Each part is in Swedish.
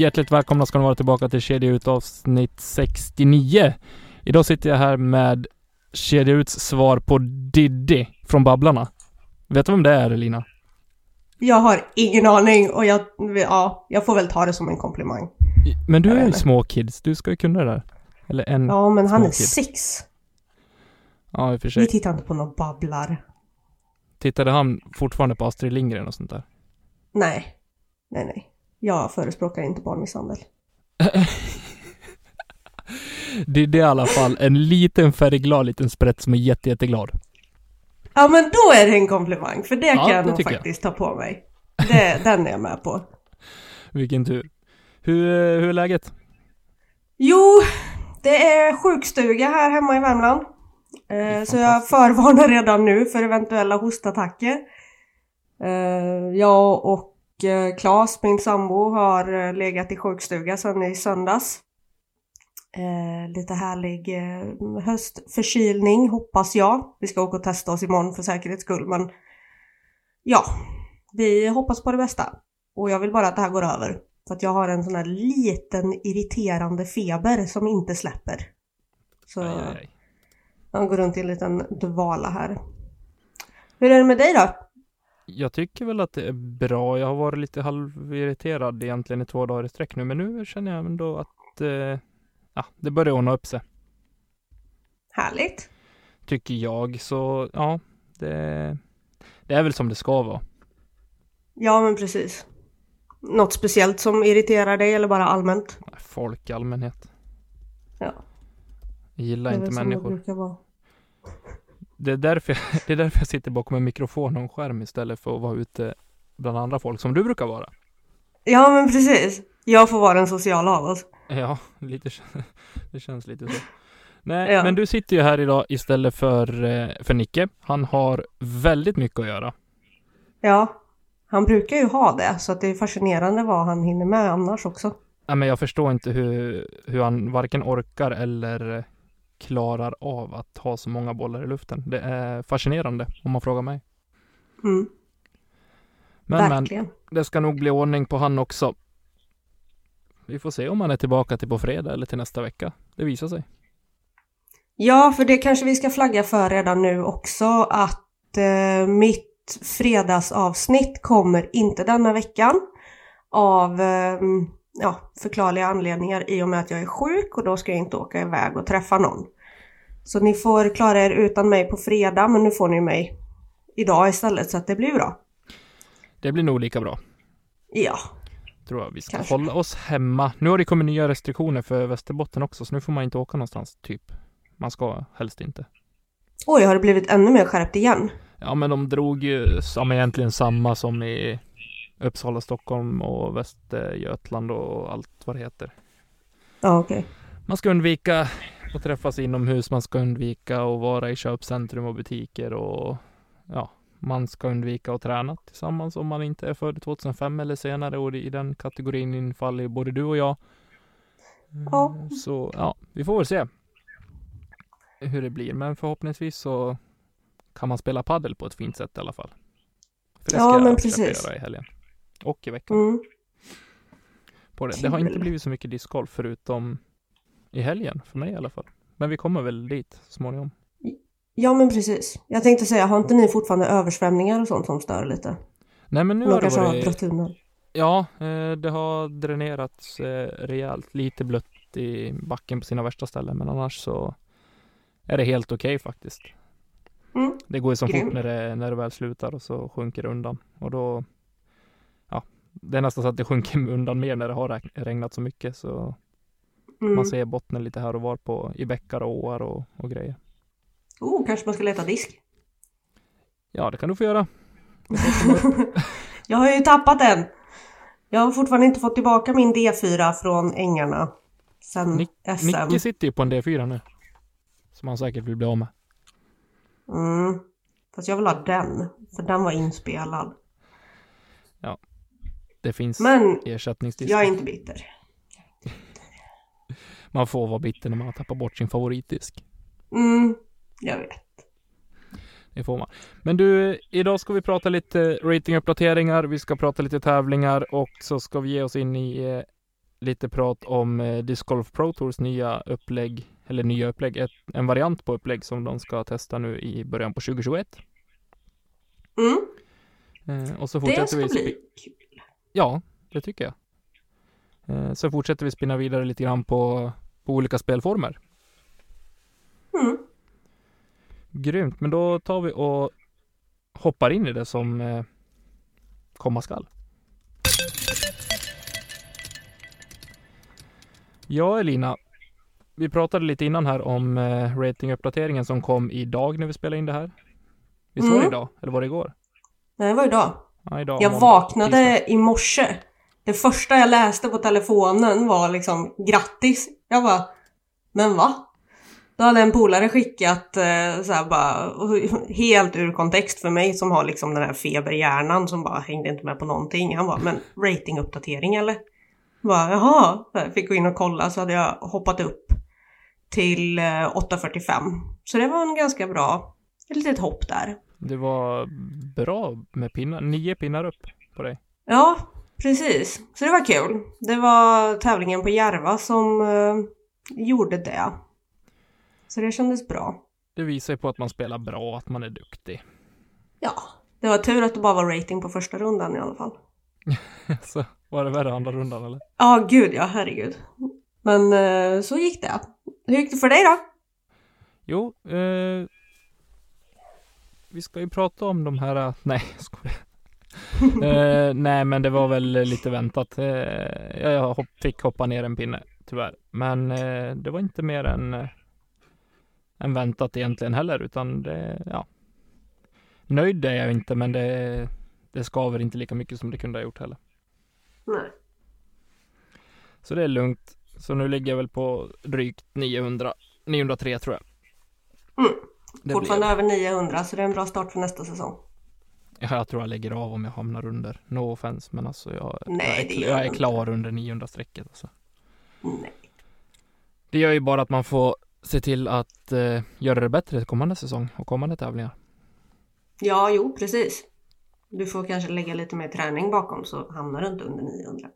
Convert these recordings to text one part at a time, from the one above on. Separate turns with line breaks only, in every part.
Hjärtligt välkomna ska ni vara tillbaka till Kedja Ut avsnitt 69. Idag sitter jag här med Kedja Uts svar på Diddy från Babblarna. Vet du vem det är Elina?
Jag har ingen aning och jag, ja, jag får väl ta det som en komplimang.
Men du är ju
inte.
små kids, du ska ju kunna det där. Eller en
Ja, men han är sex.
Ja, i och för
Vi
sig.
tittar inte på några babblar.
Tittade han fortfarande på Astrid Lindgren och sånt där?
Nej, nej, nej. Jag förespråkar inte barnmisshandel.
Diddy är i alla fall en liten färgglad liten sprätt som är jätte, jätteglad.
Ja, men då är det en komplimang, för det
Ja,
kan jag
det
nog
tycker jag.
faktiskt ta på mig. Det, den är jag med på.
Vilken tur. Hur, hur är läget?
Jo, det är sjukstuga här hemma i Värmland. Eh, så jag förvarnar redan nu för eventuella hostattacker. Eh, jag och eh, Claes, min sambo, har eh, legat i sjukstuga sedan i söndags. Eh, lite härlig eh, höstförkylning hoppas jag. Vi ska åka och testa oss imorgon för säkerhets skull men ja, vi hoppas på det bästa. Och jag vill bara att det här går över. För att jag har en sån här liten irriterande feber som inte släpper. Så
Aj, aj, aj.
jag går runt i en liten dvala här. Hur är det med dig då?
Jag tycker väl att det är bra. Jag har varit lite halvirriterad egentligen i två dagar i sträck nu, men nu känner jag ändå att eh, ja, det börjar ordna upp sig.
Härligt.
Tycker jag, så ja, det, det är väl som det ska vara.
Ja men precis. Något speciellt som irriterar dig eller bara allmänt?
Folk i allmänhet.
Ja.
Jag gillar inte
som det
människor. Det är, därför jag, det är därför jag sitter bakom en mikrofon och en skärm istället för att vara ute bland andra folk som du brukar vara.
Ja men precis. Jag får vara den sociala av oss.
Ja, lite, det känns lite så. Nej,
Ja.
men du sitter ju här idag istället för, eh, för Nicke. Han har väldigt mycket att göra.
Ja. Han brukar ju ha det så att det är fascinerande vad han hinner med annars också.
Nej, men jag förstår inte hur, hur han varken orkar eller klarar av att ha så många bollar i luften. Det är fascinerande om man frågar mig.
Mm,
Men, men
verkligen.
det ska nog bli ordning på han också. Vi får se om han är tillbaka till på fredag eller till nästa vecka. Det visar sig.
Ja, för det kanske vi ska flagga för redan nu också att eh, mitt fredagsavsnitt kommer inte denna veckan av eh, ja, förklarliga anledningar i och med att jag är sjuk och då ska jag inte åka iväg och träffa någon. Så ni får klara er utan mig på fredag men nu får ni mig idag istället så att det blir bra.
Det blir nog lika bra.
Ja,
Tror jag. Vi ska
Kanske.
hålla oss hemma. Nu har det kommit nya restriktioner för Västerbotten också, så nu får man inte åka någonstans, typ. Man ska helst inte.
oj har det blivit ännu mer skärpt igen?
Ja, men de drog ju som egentligen samma som i Uppsala, Stockholm och Västergötland och allt vad det heter.
Ja, okej.
Man ska undvika att träffas inomhus, man ska undvika att vara i köpcentrum och butiker och ja, man ska undvika att träna tillsammans om man inte är född 2005 eller senare och i den kategorin infaller både du och jag.
Ja.
Mm, Så ja, vi får väl se hur det blir, men förhoppningsvis så kan man spela paddel på ett fint sätt i alla fall. För det
Ja,
ska
men
jag
precis.
göra i helgen. Och i veckan.
Mm.
På det. det har inte blivit så mycket discgolf förutom i helgen, för mig i alla fall. Men vi kommer väl dit småningom.
Ja men precis. Jag tänkte säga, har inte ni fortfarande översvämningar och sånt som stör lite?
Nej men nu
Någon
har det varit...
dragit undan.
Ja, eh, det har dränerats eh, rejält. Lite blött i backen på sina värsta ställen, men annars så är det helt okej faktiskt.
Mm.
Det går ju som
Grymt.
fort när det, när det väl slutar och så sjunker det undan. Och då, det är nästan så att det sjunker undan mer när det har reg- regnat så mycket. Så
Mm.
man ser bottnen lite här och var på, i bäckar och åar och, och grejer.
Oh, kanske man ska leta disk.
Ja, det kan du få göra.
Jag har ju tappat den. Jag har fortfarande inte fått tillbaka min D4 från ängarna. Sen
Nick-
SM.
Nicke sitter ju på en D4 nu. Som han säkert vill bli av med.
Mm. Fast jag vill ha den. För den var inspelad.
Det finns
Men
ersättningsdiskar.
jag är inte bitter.
Man får vara bitter när man har tappat bort sin favoritdisk.
Mm, jag vet.
Det får man. Men du, idag ska vi prata lite ratinguppdateringar, vi ska prata lite tävlingar och så ska vi ge oss in i eh, lite prat om eh, Disc Golf Pro Tours nya upplägg, eller nya upplägg, ett, en variant på upplägg som de ska testa nu i början på 2021.
Mm,
Eh, och så
det
fortsätter
ska
vi.
bli kul.
Ja, det tycker jag. Eh, så fortsätter vi spinna vidare lite grann på, på olika spelformer.
Mm.
Grymt, men då tar vi och hoppar in i det som eh, komma skall. Ja, Elina. Vi pratade lite innan här om eh, ratinguppdateringen som kom idag när vi spelade in det här. Visst var det
Mm.
idag? Eller var det igår?
Nej, det var idag.
Ja, idag.
Jag vaknade
tisdag.
i morse. Det första jag läste på telefonen var liksom grattis. Jag bara, men va? Då hade en polare skickat eh, så här bara, helt ur kontext för mig som har liksom den här feberhjärnan som bara hängde inte med på någonting. Han bara, men ratinguppdatering eller? Jag bara, jaha. Jag fick gå in och kolla så hade jag hoppat upp till eh, 8.45. Så det var en ganska bra, ett litet hopp där.
Det var bra med pinnar. Nio pinnar upp på dig.
Ja, precis. Så det var kul. Det var tävlingen på Järva som eh, gjorde det. Så det kändes bra.
Det visar ju på att man spelar bra, att man är duktig.
Ja, det var tur att det bara var rating på första rundan i alla fall.
Så var det värre andra rundan eller?
Ja, gud ja, herregud. Men eh, så gick det. Hur gick det för dig då?
Jo, eh, vi ska ju prata om de här, eh, nej skojar. eh, nej men det var väl lite väntat. Eh, jag hopp, fick hoppa ner en pinne, tyvärr. Men eh, det var inte mer än, eh, än väntat egentligen heller, utan det, ja. Nöjd är jag inte, men det, det skaver inte lika mycket som det kunde ha gjort heller.
Nej.
Så det är lugnt. Så nu ligger jag väl på drygt 900, 903 tror jag.
Mm.
Det
Fortfarande över 900 så det är en bra start för nästa säsong.
Ja, jag tror jag lägger av om jag hamnar under. No offense, men alltså jag,
Nej,
jag, är, jag är
inte.
klar under 900-strecket. Alltså.
Nej.
Det gör ju bara att man får se till att eh, göra det bättre kommande säsong och kommande tävlingar.
Ja, jo, precis. Du får kanske lägga lite mer träning bakom så hamnar du inte under 900.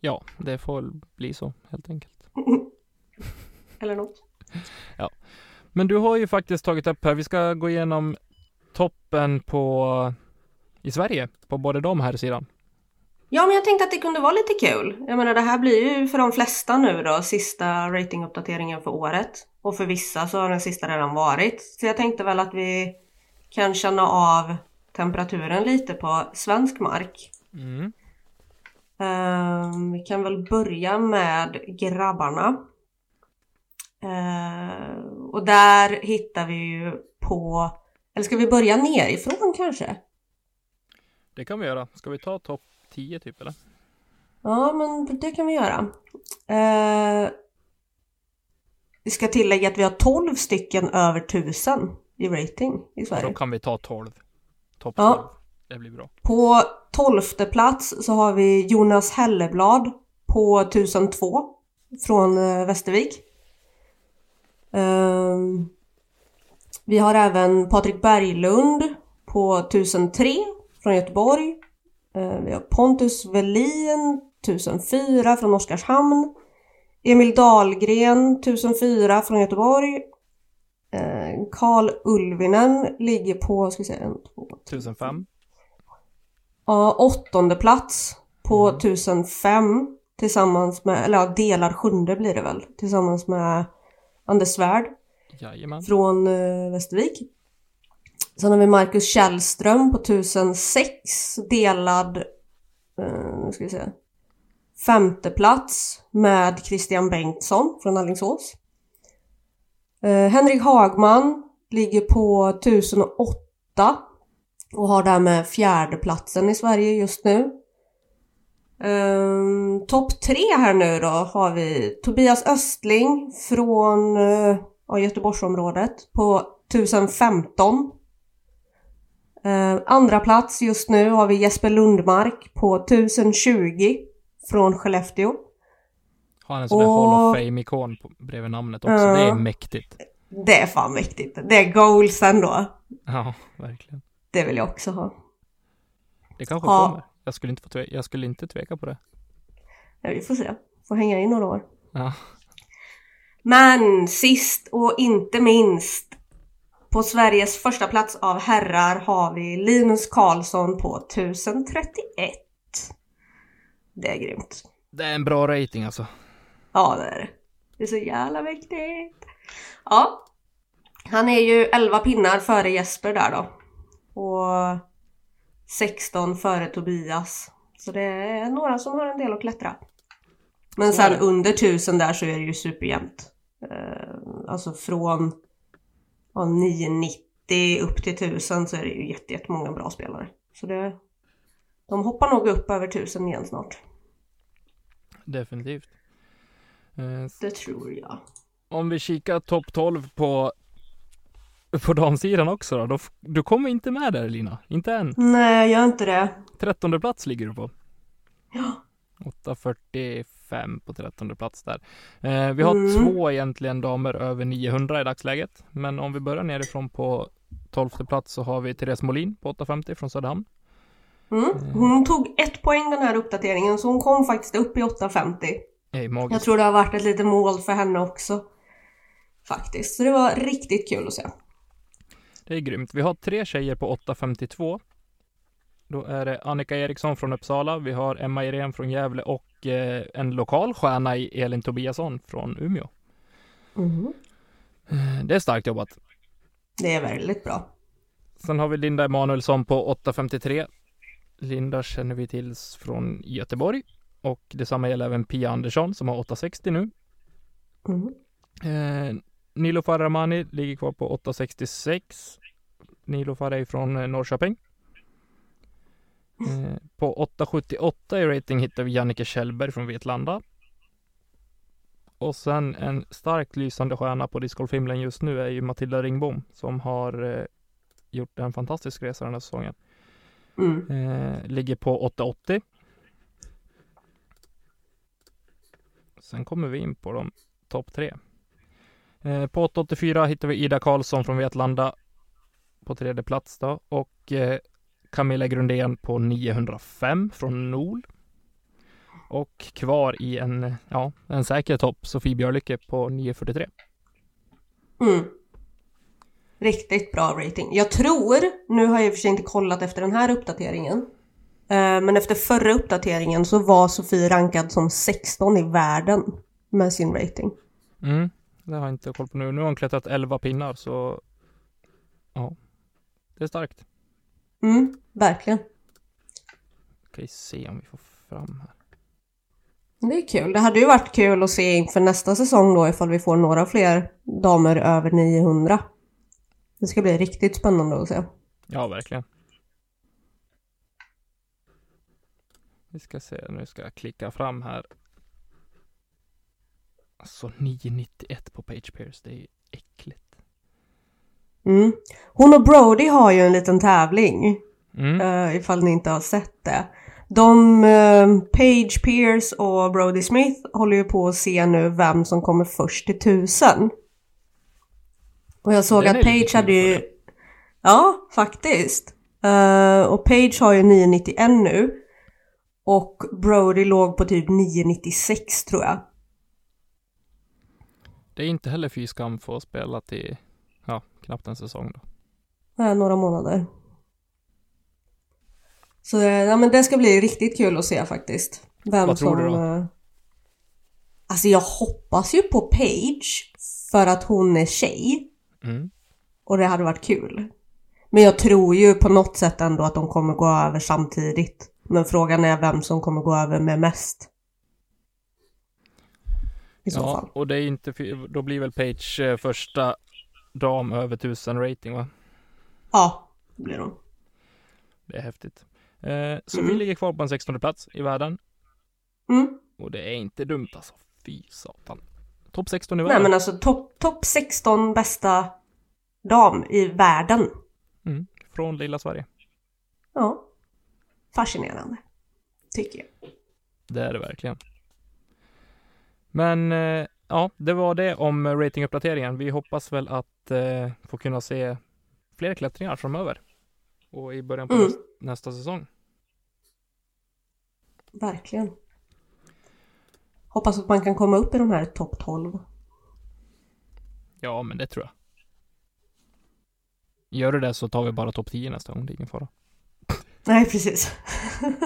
Ja, det får bli så helt enkelt.
Eller något.
Men du har ju faktiskt tagit upp här, vi ska gå igenom toppen på i Sverige på både de här sidan.
Ja, men jag tänkte att det kunde vara lite kul. Jag menar, det här blir ju för de flesta nu då sista ratinguppdateringen för året. Och för vissa så har den sista redan varit. Så jag tänkte väl att vi kan känna av temperaturen lite på svensk mark.
Mm.
Ehm, vi kan väl börja med grabbarna. Ehm, och där hittar vi ju på... Eller ska vi börja nerifrån kanske?
Det kan vi göra. Ska vi ta topp 10 typ eller?
Ja, men det kan vi göra. Eh, vi ska tillägga att vi har 12 stycken över 1000 i rating i
Då
Sverige.
kan vi ta 12. Topp
Ja.
12. Det blir bra.
På 12 plats så har vi Jonas Helleblad på 1002 från eh, Västervik. Ehm, vi har även Patrik Berglund på 1003 från Göteborg. Eh, vi har Pontus Velin 1004 från Oskarshamn. Emil Dahlgren 1004 från Göteborg. Eh, Karl Ulvinen ligger på, ska vi se, en, två,
1005.
Ja, åttonde plats på
Mm.
1005 tillsammans med, eller ja, delar sjunde blir det väl, tillsammans med Anders Svärd.
Jajamän.
från eh, Västervik. Sen har vi Marcus Källström på 1006 delad, eh, nu ska vi se, femte plats med Christian Bengtsson från Alingsås. Eh, Henrik Hagman ligger på 1008 och har därmed fjärdeplatsen i Sverige just nu. Um, Topp tre här nu då har vi Tobias Östling från uh, Göteborgsområdet på 1015. Uh, andra plats just nu har vi Jesper Lundmark på 1020 från Skellefteå.
Har en sån där
Och-
Hall of Fame-ikon bredvid namnet också.
Ja.
Det är mäktigt.
Det är fan mäktigt. Det är goals ändå.
Ja, verkligen.
Det vill jag också ha.
Det kanske
Ja.
kommer. Jag skulle, inte få tve- jag skulle inte tveka på det.
Ja, vi får se. Får hänga in några år.
Ja.
Men sist och inte minst på Sveriges första plats av herrar har vi Linus Karlsson på 1031. Det är grymt.
Det är en bra rating alltså.
Ja, det är det. Det är så jävla viktigt. Ja. Han är ju 11 pinnar före Jesper där då. Och 16 före Tobias. Så det är några som har en del att klättra. Men sen under 1000 där så är det ju superjämnt. Eh, alltså från ja, 990 upp till 1000 så är det ju jätte- jättemånga bra spelare. Så det, de hoppar nog upp över 1000 igen snart.
Definitivt. Eh,
Det tror jag.
Om vi kikar topp 12 på, på damsidan också då, Du kommer inte med där Lina. Inte än.
Nej, gör inte det.
Trettonde plats ligger du på.
Ja.
8.45 på trettonde plats där. Eh, vi har
Mm.
två egentligen damer över 900 i dagsläget. Men om vi börjar nerifrån på tolfte plats så har vi Therese Molin på 8.50 från Söderhamn.
Mm. Hon tog ett poäng den här uppdateringen så hon kom faktiskt upp i 8.50.
Ej, magiskt.
Jag tror det har varit ett litet mål för henne också. Faktiskt. Så det var riktigt kul att se.
Det är grymt. Vi har tre tjejer på 8.52. Då är det Annika Eriksson från Uppsala, vi har Emma Irene från Gävle och eh, en lokal stjärna i Elin Tobiasson från Umeå.
Mm.
Det är starkt jobbat.
Det är väldigt bra.
Sen har vi Linda Emanuelsson på 8.53. Linda känner vi till från Göteborg och detsamma gäller även Pia Andersson som har 8.60 nu.
Mm.
Eh, Nilofar Rahmani ligger kvar på 8.66. Nilofar är från eh, Norrköping. Eh, på 8.78 i rating hittar vi Jannike Kjellberg från Vetlanda. Och sen en starkt lysande stjärna på discgolfhimlen just nu är ju Matilda Ringbom som har eh, gjort en fantastisk resa den här säsongen.
Mm.
Eh, ligger på 8.80. Sen kommer vi in på de topp tre. Eh, på 8.84 hittar vi Ida Karlsson från Vetlanda på tredje plats då och eh, Camilla Grundén på 905 från Nol. Och kvar i en, ja, en säker topp, Sofie Björlycke på 943.
Mm. Riktigt bra rating. Jag tror, nu har jag i och för sig inte kollat efter den här uppdateringen. eh, Men efter förra uppdateringen så var Sofie rankad som 16 i världen med sin rating.
Mm, det har jag inte koll på nu. Nu har hon klättrat 11 pinnar så ja, det är starkt.
Mm, verkligen.
Ska vi se om vi får fram här.
Det är kul. Det hade ju varit kul att se inför nästa säsong då ifall vi får några fler damer över 900. Det ska bli riktigt spännande att se.
Ja, verkligen. Vi ska se, nu ska jag klicka fram här. Alltså 991 på Page Pierce, det är ju äckligt.
Mm. Hon och Brody har ju en liten tävling.
Mm.
eh, ifall ni inte har sett det. De, eh, Page Pierce och Brody Smith håller ju på att se nu vem som kommer först till tusen. Och jag såg
Den
att Page hade ju... Ja, faktiskt. Eh, och Page har ju 991 nu. Och Brody låg på typ 996 tror jag.
Det är inte heller fy skam för att spela till, ja, knappt en säsong då.
Eh, några månader. Så eh, ja, men det ska bli riktigt kul att se faktiskt. Vem
Vad tror
som...
du då?
eh, Alltså jag hoppas ju på Page. för att hon är tjej.
Mm.
Och det hade varit kul. Men jag tror ju på något sätt ändå att de kommer gå över samtidigt. Men frågan är vem som kommer gå över med mest. I så
Ja,
fall.
och det är inte, då blir väl Page eh, första dam över 1000 rating va?
Ja, det blir de.
Det är häftigt. Eh, så
Mm.
vi ligger kvar på en 16 plats i världen.
Mm.
Och det är inte dumt alltså. Fy satan. Topp 16 i
Nej
världen.
men alltså topp top 16 bästa dam i världen.
mm. Från lilla Sverige.
Ja. Fascinerande. Tycker jag.
Det är det verkligen. Men eh, ja, det var det om ratinguppdateringen. Vi hoppas väl att eh, få kunna se fler klättringar framöver. Och i början på
Mm.
näst, nästa säsong.
Verkligen. Hoppas att man kan komma upp i de här topp 12.
Ja, men det tror jag. Gör du det så tar vi bara topp 10 nästa gång. Det är ingen fara.
Nej, precis.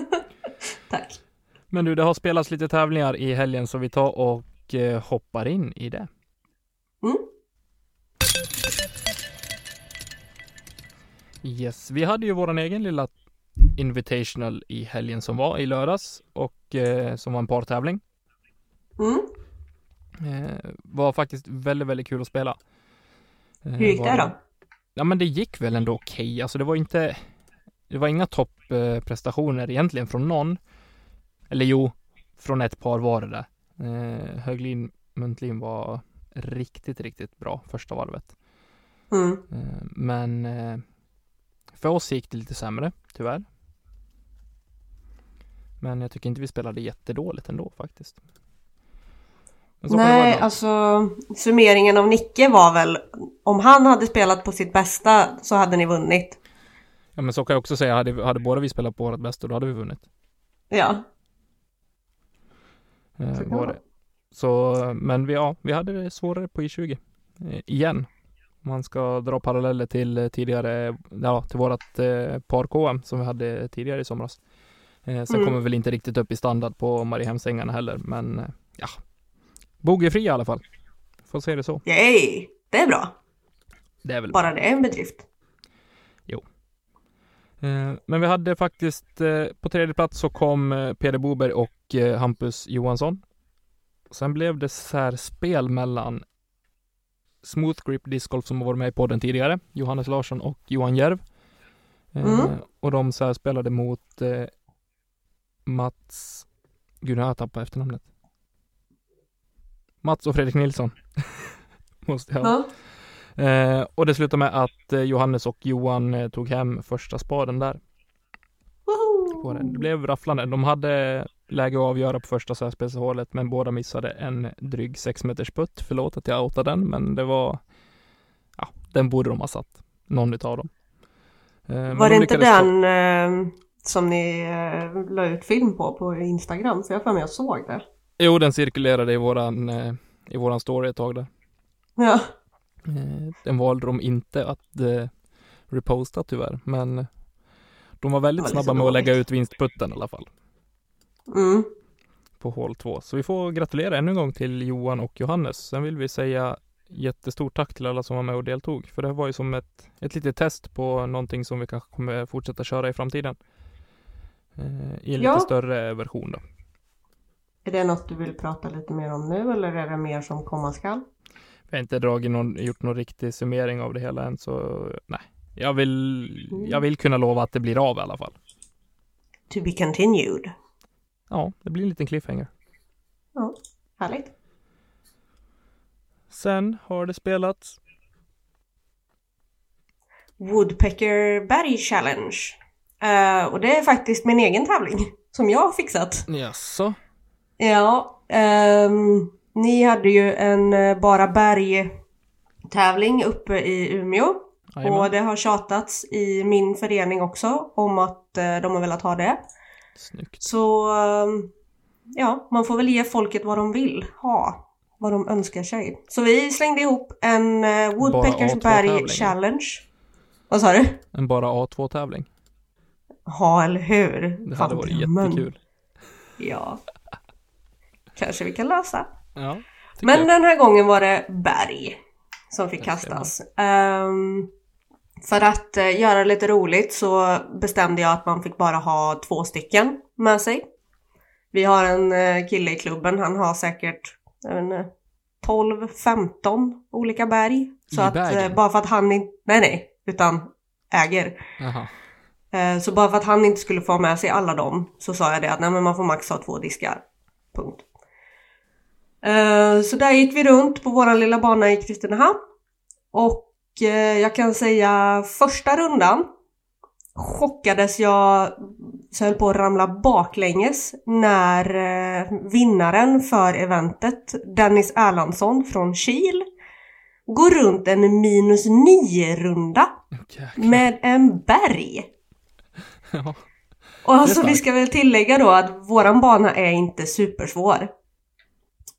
Tack.
Men du, det har spelats lite tävlingar i helgen så vi tar och eh, hoppar in i det.
Mm.
Yes, vi hade ju våran egen lilla Invitational i helgen som var i lördags och eh, som var en partävling.
Mm.
Eh, var faktiskt väldigt, väldigt kul att spela. Eh,
Hur gick det då?
Ja, men det gick väl ändå okej. Alltså det var inte, det var inga topprestationer egentligen från någon. Eller jo, från ett par var det det. Eh, Höglin Muntlin var riktigt, riktigt bra första varvet.
Mm.
Eh, men eh, för oss gick det lite sämre, tyvärr. Men jag tycker inte vi spelade jättedåligt ändå faktiskt.
Nej, alltså summeringen av Nicke var väl om han hade spelat på sitt bästa så hade ni vunnit.
Ja men så kan jag också säga, hade, hade båda vi spelat på vårt bästa då hade vi vunnit.
Ja.
Eh, var
det.
Så, men vi, ja, vi hade det svårare på I20. Eh, igen. Man ska dra paralleller till eh, tidigare, ja, till vårat eh, par-KM som vi hade tidigare i somras. Eh, sen
Mm.
kommer vi väl inte riktigt upp i standard på Mariehemsängarna heller, men eh, ja. Bogeyfri i alla fall. Får se det så.
Yay! Det är bra.
Det är väl
Bara det är en bedrift.
Eh, Men vi hade faktiskt eh, på tredje plats så kom eh, Peder Boberg och Hampus Johansson. Sen blev det särspel mellan Smooth Grip Disc Golf som har varit med i podden tidigare, Johannes Larsson och Johan Järv.
Mm.
Och de särspelade mot Mats, gud nu har jag tappat efternamnet. Mats och Fredrik Nilsson. Måste jag.
Ja.
Eh, och det slutade med att eh, Johannes och Johan eh, tog hem första spaden där. På den. Det blev rafflande. De hade läge att avgöra på första särspelshålet men båda missade en dryg 6 meters putt. Förlåt att jag outade den men det var Ja, den borde de ha satt. Någon utav dem. Eh,
Var
de
det inte den eh, som ni eh, la ut film på på Instagram? För jag för mig jag såg det.
Jo, den cirkulerade i våran eh, i våran story ett tag där.
Ja.
Eh, den valde de inte att eh, reposta tyvärr men de var väldigt
var
snabba med att lägga ut vinstputten i alla fall.
Mm.
på hål 2. Så vi får gratulera ännu en gång till Johan och Johannes. Sen vill vi säga jättestort tack till alla som var med och deltog. För det var ju som ett, ett litet test på någonting som vi kanske kommer fortsätta köra i framtiden. Eh, I en
Ja.
lite större version då.
Är det något du vill prata lite mer om nu eller är det mer som komma skall?
Vi har inte dragit någon, gjort någon riktig summering av det hela än så nej. Jag vill, jag vill kunna lova att det blir av i alla fall.
To be continued.
Ja, det blir en liten cliffhanger.
Ja, härligt.
Sen har det spelats
Woodpecker Berg Challenge. Eh, och det är faktiskt min egen tävling som jag har fixat.
Jaså?
Ja, ehm, ni hade ju en eh, Bara Berg tävling uppe i Umeå.
Jajamän.
Och det har tjatats i min förening också om att eh, de har velat ha det.
Snyggt.
Så ehm, ja, man får väl ge folket vad de vill ha. Vad de önskar sig. Så vi slängde ihop en eh, Woodpeckers
A2-tävling.
Berg Challenge. Vad sa du?
En bara A2-tävling.
Ja, eller hur?
Det
Fan,
hade varit
drömmen.
jättekul.
Ja. Kanske vi kan lösa.
Ja.
Men
jag.
den här gången var det berg som fick kastas. Ehm, för att eh, göra lite roligt så bestämde jag att man fick bara ha två stycken med sig. Vi har en eh, kille i klubben, han har säkert inte, 12-15 olika berg. Så
I
att eh, bara för att han inte, nej nej, utan äger.
Jaha.
Eh, Så bara för att han inte skulle få med sig alla dem så sa jag det att nej men man får max ha två diskar. Punkt. Eh, Så där gick vi runt på våran lilla bana i Kristinehamn. Och eh, jag kan säga första rundan chockades jag så jag höll på att ramla baklänges när eh, vinnaren för eventet, Dennis Erlandsson från Kil, går runt en minus 9 runda
Jäklar.
med en berg.
Ja.
Och alltså vi ska väl tillägga då att våran bana är inte supersvår.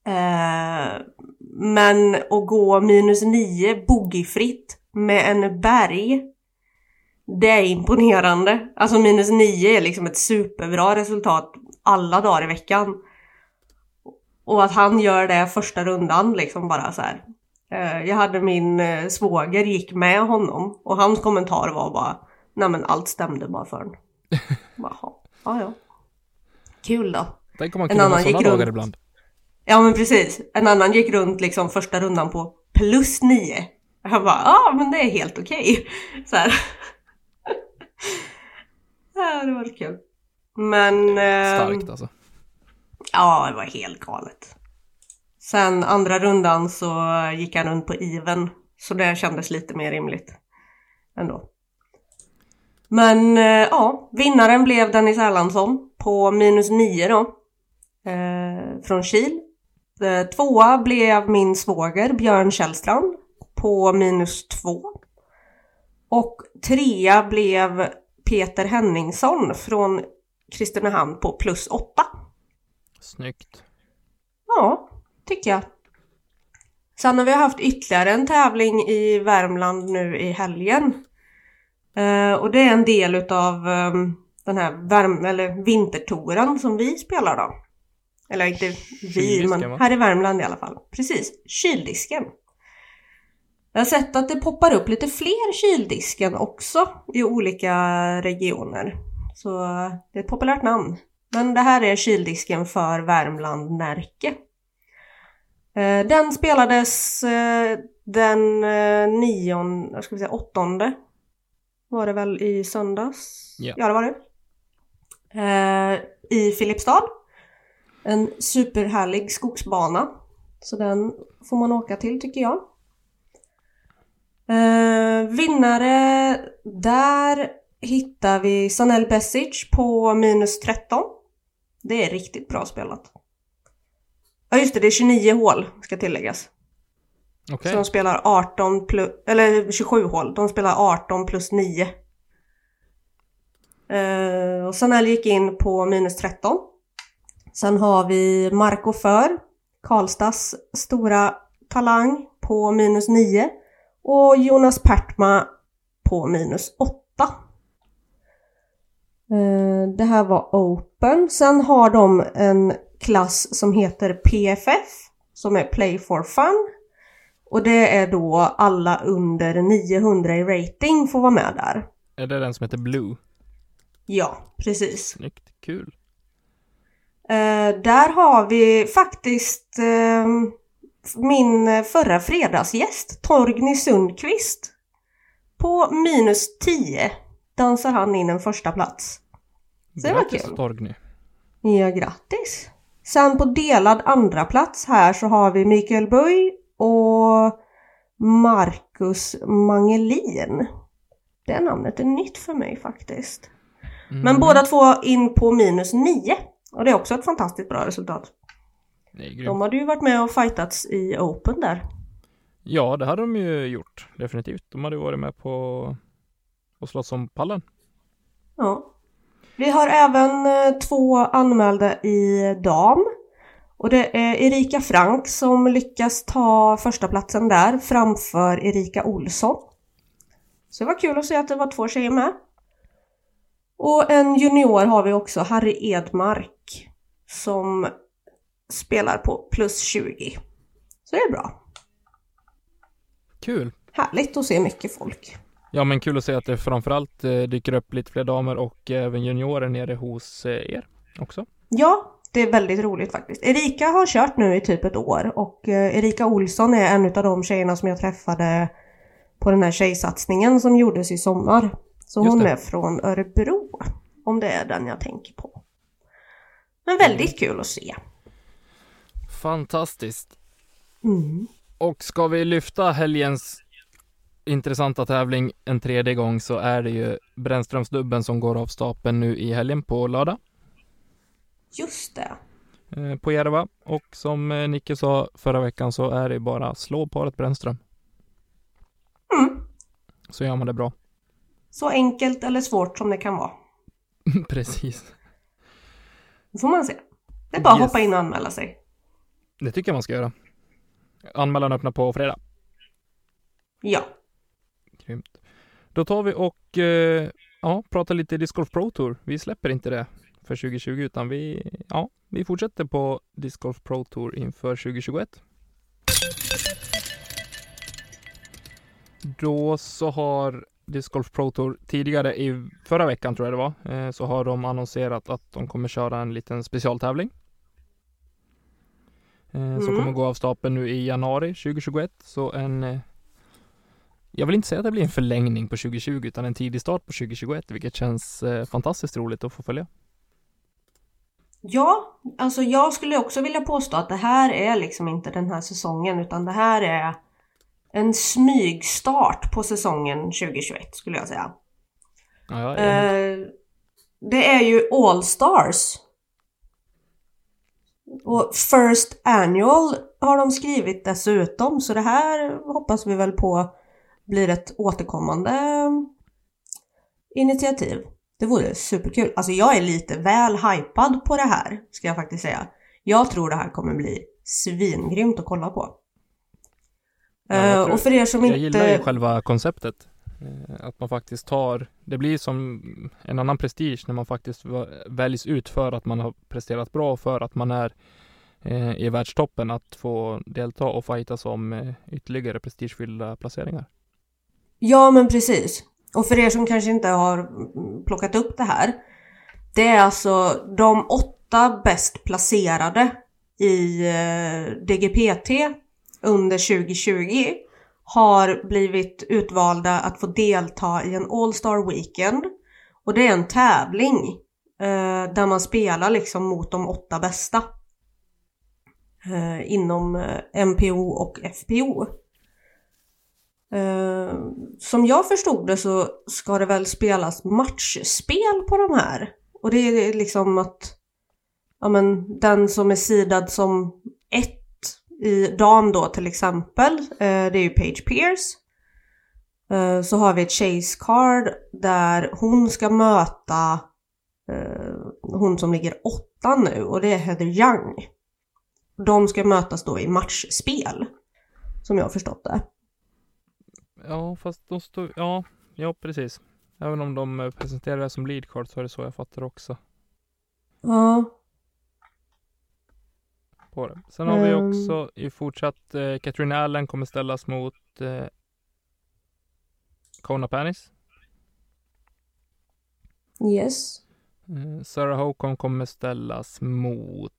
Eh, men att gå minus 9 boogiefritt med en berg, det är imponerande. Alltså minus 9 är liksom ett superbra resultat alla dagar i veckan. Och att han gör det första rundan liksom bara så här. Eh, jag hade min eh, svåger gick med honom och hans kommentar var bara Nej men allt stämde bara för honom. Jaha, ja ja. Kul då.
Tänk om man
En
kunde ha
annan
sådana
gick
dagar ibland.
Ja men precis. En annan gick runt liksom första rundan på plus 9. Jag bara, ja ah, men det är helt okej. Så här. ja, det var kul. Men... ehm,
Starkt alltså.
Ja, det var helt galet. Sen andra rundan så gick han runt på even. Så det kändes lite mer rimligt. Ändå. Men eh, ja, vinnaren blev Dennis Erlandsson på minus 9 då. Eh, från Kil. Eh, tvåa blev min svåger Björn Källstrand på minus 2. Och trea blev Peter Henningsson från Kristinehamn på plus 8.
Snyggt.
Ja, tycker jag. Sen har vi haft ytterligare en tävling i Värmland nu i helgen. Eh, och det är en del utav ehm, den här värm- eller vintertouren som vi spelar då. Eller inte vi, men här i Värmland i alla fall. Precis, kyldisken. Jag har sett att det poppar upp lite fler kyldisken också i olika regioner. Så eh, det är ett populärt namn. Men det här är kyldisken för Värmland Närke. Eh, Den spelades eh, den eh, nionde, jag ska säga åttonde var det väl i söndags?
Ja.
ja det var det. Eh, I Filipstad. En superhärlig skogsbana. Så den får man åka till tycker jag. Eh, vinnare där hittar vi Sanel Besic på minus 13. Det är riktigt bra spelat. Ja just det, det är 29 hål ska tilläggas.
Okej.
Så de spelar 18 plus, eller 27 hål. De spelar 18 plus 9. Eh, och Sanel gick in på minus 13. Sen har vi Marco För, Karlstads stora talang på minus 9. Och Jonas Pertma på minus 8. Eh, Det här var Open. Sen har de en klass som heter PFF, som är Play for Fun. Och det är då alla under 900 i rating får vara med där.
Är det den som heter Blue?
Ja, precis.
Snyggt. Kul.
Eh, där har vi faktiskt eh, min förra fredagsgäst, Torgny Sundqvist. På minus 10 dansar han in en första plats. Så det var
Grattis
kul.
Torgny.
Ja, grattis! Sen på delad andra plats här så har vi Mikael Böj och Marcus Mangelin. Det namnet är nytt för mig faktiskt. Men
Mm.
båda två in på minus 9. Och det är också ett fantastiskt bra resultat. De hade ju varit med och fightats i Open där.
Ja, det hade de ju gjort. Definitivt. De hade varit med på och slåss om pallen.
Ja. Vi har även eh, två anmälda i dam. Och det är Erika Frank som lyckas ta första platsen där framför Erika Olsson. Så det var kul att se att det var två tjejer med. Och en junior har vi också, Harry Edmark, som spelar på plus 20. Så det är bra.
Kul!
Härligt att se mycket folk.
Ja men kul att se att det framförallt eh, dyker upp lite fler damer och även juniorer nere hos eh, er också.
Ja, det är väldigt roligt faktiskt. Erika har kört nu i typ ett år och eh, Erika Olsson är en av de tjejerna som jag träffade på den här tjejsatsningen som gjordes i sommar. Så
Just
hon
det.
är från Örebro, om det är den jag tänker på. Men väldigt kul att se.
Fantastiskt!
Mm.
Och ska vi lyfta helgens intressanta tävling en tredje gång så är det ju Brännströmsdubben som går av stapeln nu i helgen på lördag
Just det.
eh, på Järva. Och som eh, Nicke sa förra veckan så är det bara slå paret Brännström.
Mm.
Så gör man det bra.
Så enkelt eller svårt som det kan vara.
Precis.
Det får man se. Det är bara att
Yes.
hoppa in och anmäla sig.
Det tycker jag man ska göra. Anmälan öppnar på fredag.
Ja.
Grymt. Då tar vi och eh, ja, pratar lite Disc Golf Pro Tour. Vi släpper inte det för 2020 utan vi, ja, vi fortsätter på Disc Golf Pro Tour inför 2021. Då så har Disc Golf Pro Tour tidigare i förra veckan tror jag det var, eh, så har de annonserat att de kommer köra en liten specialtävling. Eh, som
Mm.
kommer gå av stapeln nu i januari 2021. Så en eh, jag vill inte säga att det blir en förlängning på 2020 utan en tidig start på 2021 vilket känns eh, fantastiskt roligt att få följa.
Ja, alltså jag skulle också vilja påstå att det här är liksom inte den här säsongen utan det här är en smygstart på säsongen 2021 skulle jag säga.
Ja, jag är
Eh, det är ju All Stars. Och First Annual har de skrivit dessutom så det här hoppas vi väl på blir ett återkommande initiativ. Det vore superkul. Alltså jag är lite väl hypad på det här ska jag faktiskt säga. Jag tror det här kommer bli svingrymt att kolla på.
Ja, jag
Eh,
tror-
och för er som
jag
inte...
gillar ju själva konceptet. Eh, Att man faktiskt tar, det blir som en annan prestige när man faktiskt väljs ut för att man har presterat bra och för att man är eh, i världstoppen att få delta och fightas om ytterligare prestigefyllda placeringar.
Ja men precis. Och för er som kanske inte har mm, plockat upp det här. Det är alltså de åtta bäst placerade i DGPT under 2020 har blivit utvalda att få delta i en All Star Weekend. Och det är en tävling eh, där man spelar liksom mot de åtta bästa. Eh, inom eh, MPO och FPO. Eh, som jag förstod det så ska det väl spelas matchspel på de här. Och det är liksom att ja, men, den som är sidad som i dam då till exempel, eh, det är ju Paige Pierce. Eh, så har vi ett chase card där hon ska möta eh, hon som ligger åtta nu och det är Heather Young. De ska mötas då i matchspel. Som jag har förstått det.
Ja, fast de står, ja, ja precis. Även om de presenterar det som lead card så är det så jag fattar också
Ja.
På det. Sen har vi
Ehm.
också i fortsatt, eh, Katrin Allen kommer ställas mot eh, Kona Panis.
Yes.
Eh, Sarah Hocon kommer ställas mot,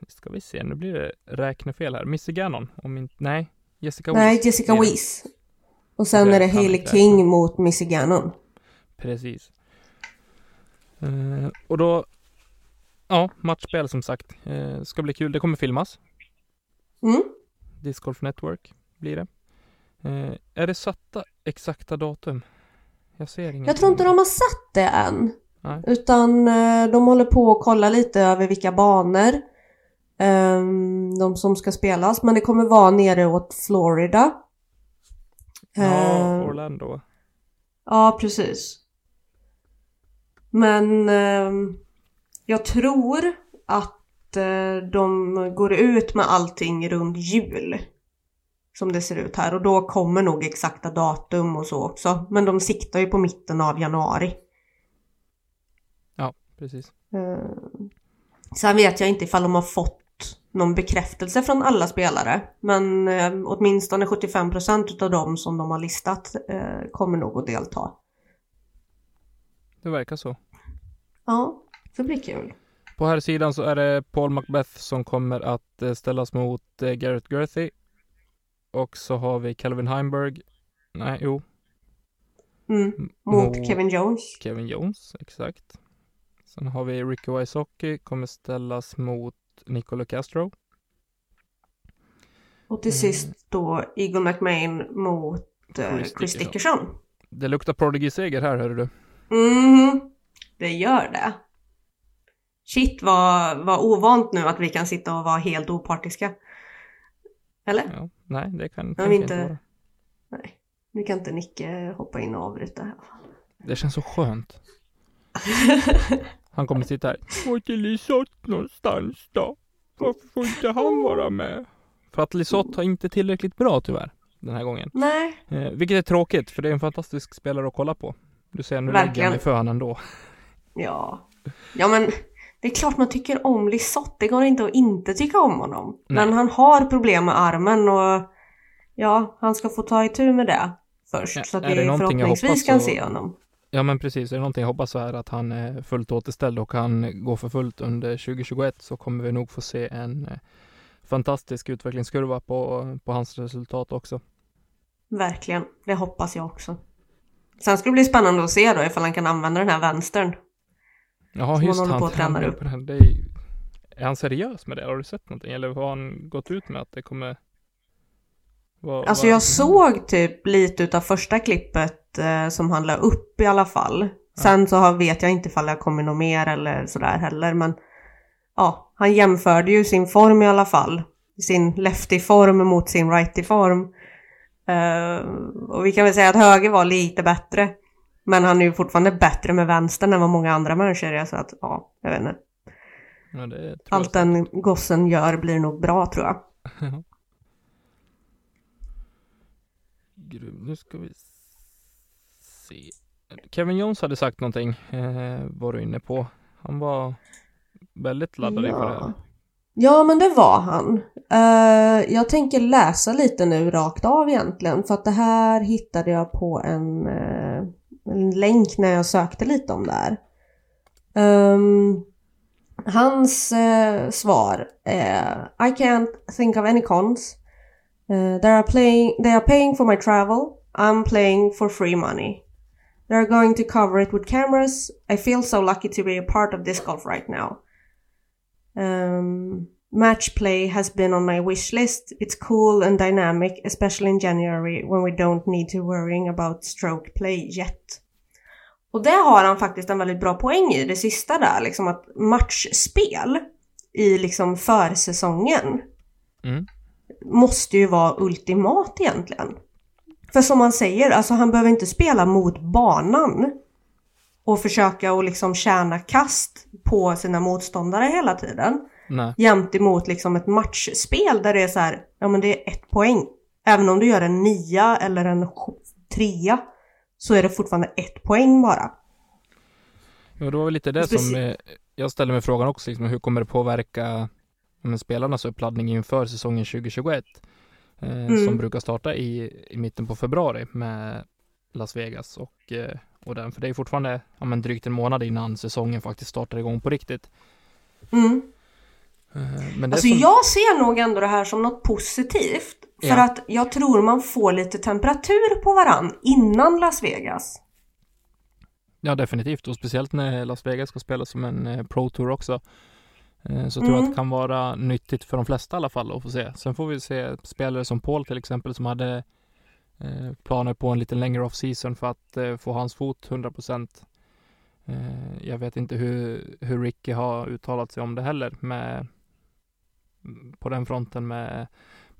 nu ska vi se, nu blir det räknefel här. Missy Gannon, om inte, nej, Jessica
Nej,
Weiss
Jessica
blir det.
Weiss. Och sen
Det
är det
inte
King mot Missy Gannon.
Precis. Eh, och då, ja, matchspel som sagt. Eh, ska bli kul, det kommer filmas.
Mm.
Disc Golf Network blir det. Eh, är det satta exakta datum? Jag ser inget.
Jag tror inte de har satt det än.
Nej.
Utan eh, de håller på att kolla lite över vilka banor ehm, de som ska spelas. Men det kommer vara nere åt Florida.
Ja,
Eh,
Orlando.
Ja, precis. Men ehm, jag tror att eh, de går ut med allting runt jul. Som det ser ut här och då kommer nog exakta datum och så också. Men de siktar ju på mitten av januari.
Ja, precis.
Eh, sen vet jag inte ifall de har fått någon bekräftelse från alla spelare. Men eh, åtminstone 75% utav dem som de har listat eh, kommer nog att delta.
Det verkar så.
Ja, det blir kul.
På här sidan så är det Paul Macbeth som kommer att eh, ställas mot eh, Garrett Gerthy. Och så har vi Calvin Heimberg. Nej, jo.
Mm. Mot Kevin Jones.
Kevin Jones, exakt. Sen har vi Ricky Wysocki kommer ställas mot Nicola Castro.
Och till sist då Eagle McMahon mot eh,
Chris
Chris
Dickerson. Det luktar Prodigy-seger här, hör du.
Mhm, det gör det. Shit vad, vad ovant nu att vi kan sitta och vara helt opartiska. Eller?
Ja, nej, det kan
vi
tänker
inte-
inte vara.
Nej. Nu kan inte Nicke hoppa in och avbryta här.
Det känns så skönt. Han kommer sitta här. Vart är Lisotte någonstans då? Varför får inte han vara med? För att Lisotte har inte tillräckligt bra tyvärr. Den här gången.
Nej,
Eh, vilket är tråkigt för det är en fantastisk spelare att kolla på. Du ser, nu lägger jag
Verkligen.
mig för honom ändå.
ja. Ja men det är klart man tycker om Lisotte. Det går inte att inte tycka om honom.
Nej.
Men han har problem med armen och ja, han ska få ta itu med det först.
Ja,
så att
är
vi förhoppningsvis kan
så-
se honom.
Ja men precis, är det någonting jag hoppas så är att han är fullt återställd och kan gå för fullt under 2021 så kommer vi nog få se en eh, fantastisk utvecklingskurva på, på hans resultat också.
Verkligen, det hoppas jag också. Sen ska det bli spännande att se då ifall han kan använda den här vänstern.
Jaha,
Som
just
han håller på att träna upp.
Det är, är han seriös med det? Har du sett någonting? Eller har han gått ut med att det kommer vad-
Alltså
vad-
jag såg typ lite utav första klippet eh, som han la upp i alla fall. Sen så har, vet jag inte ifall det kommer något mer eller sådär heller men ja, han jämförde ju sin form i alla fall. Sin lefty-form mot sin righty-form. Eh, och vi kan väl säga att höger var lite bättre. Men han är ju fortfarande bättre med vänstern än vad många andra människor är så att ja, jag vet inte.
Ja, det
Allt
jag.
den gossen gör blir nog bra tror jag.
Grym. Nu ska vi se. Kevin Jones hade sagt någonting, eh, var du inne på. Han var väldigt laddad inför det här.
Ja, men det var han. Eh, jag tänker läsa lite nu rakt av egentligen. För att det här hittade jag på en, eh, en länk när jag sökte lite om det här. Um, hans uh, svar är I can't think of any cons. Uh, they, are playing, they are paying for my travel. I'm playing for free money. They're going to cover it with cameras. I feel so lucky to be a part of this golf right now. Um, match play has been on my wish list. It's cool and dynamic, especially in January when we don't need to worrying about stroke play yet. Och det har han faktiskt en väldigt bra poäng i, det sista där, liksom att matchspel i liksom försäsongen
Mm.
måste ju vara ultimat egentligen. För som man säger, alltså han behöver inte spela mot banan och försöka att liksom tjäna kast på sina motståndare hela tiden.
Nej,
Jämt emot liksom ett matchspel där det är så här, ja men det är ett poäng. Även om du gör en nia eller en trea så är det fortfarande ett poäng bara.
ja, det var väl lite det
Speci-
som eh, jag ställde mig frågan också, liksom, hur kommer det påverka men, spelarnas uppladdning inför säsongen 2021? Eh,
Mm.
Som brukar starta i, i mitten på februari med Las Vegas och, eh, och den. För det är fortfarande ja, men, drygt en månad innan säsongen faktiskt startar igång på riktigt.
Mm.
Eh, Men
Alltså
som,
jag ser nog ändå det här som något positivt. För
Ja.
att jag tror man får lite temperatur på varann innan Las Vegas.
Ja, definitivt. Och speciellt när Las Vegas ska spela som en eh, Pro Tour också. Eh, så tror jag att
Mm.
det kan vara nyttigt för de flesta i alla fall att få se. Sen får vi se spelare som Paul till exempel som hade eh, planer på en lite längre off-season för att få hans fot 100%. Eh, jag vet inte hur, hur Ricky har uttalat sig om det heller med på den fronten med,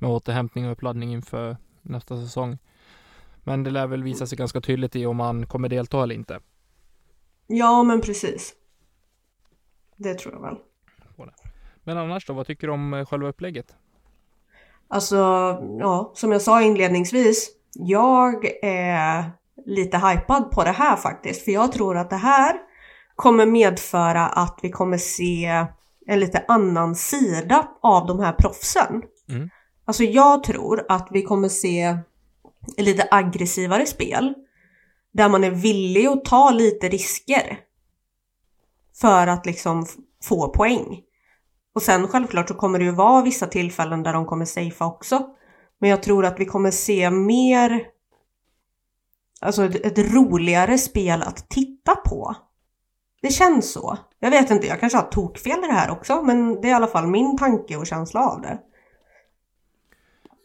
med återhämtning och uppladdning inför nästa säsong. Men det lär väl visa sig ganska tydligt i om han kommer delta eller inte.
Ja men precis. Det tror jag väl.
Men annars då, vad tycker du om eh, själva upplägget?
Alltså, ja, som jag sa inledningsvis. Jag är lite hypad på det här faktiskt. För jag tror att det här kommer medföra att vi kommer se en lite annan sida av de här proffsen.
Mm.
Alltså jag tror att vi kommer se lite aggressivare spel där man är villig att ta lite risker för att liksom få poäng. Och sen självklart så kommer det ju vara vissa tillfällen där de kommer safea också. Men jag tror att vi kommer se mer Alltså ett, ett roligare spel att titta på. Det känns så. Jag vet inte, jag kanske har tokfel i det här också, men det är i alla fall min tanke och känsla av det.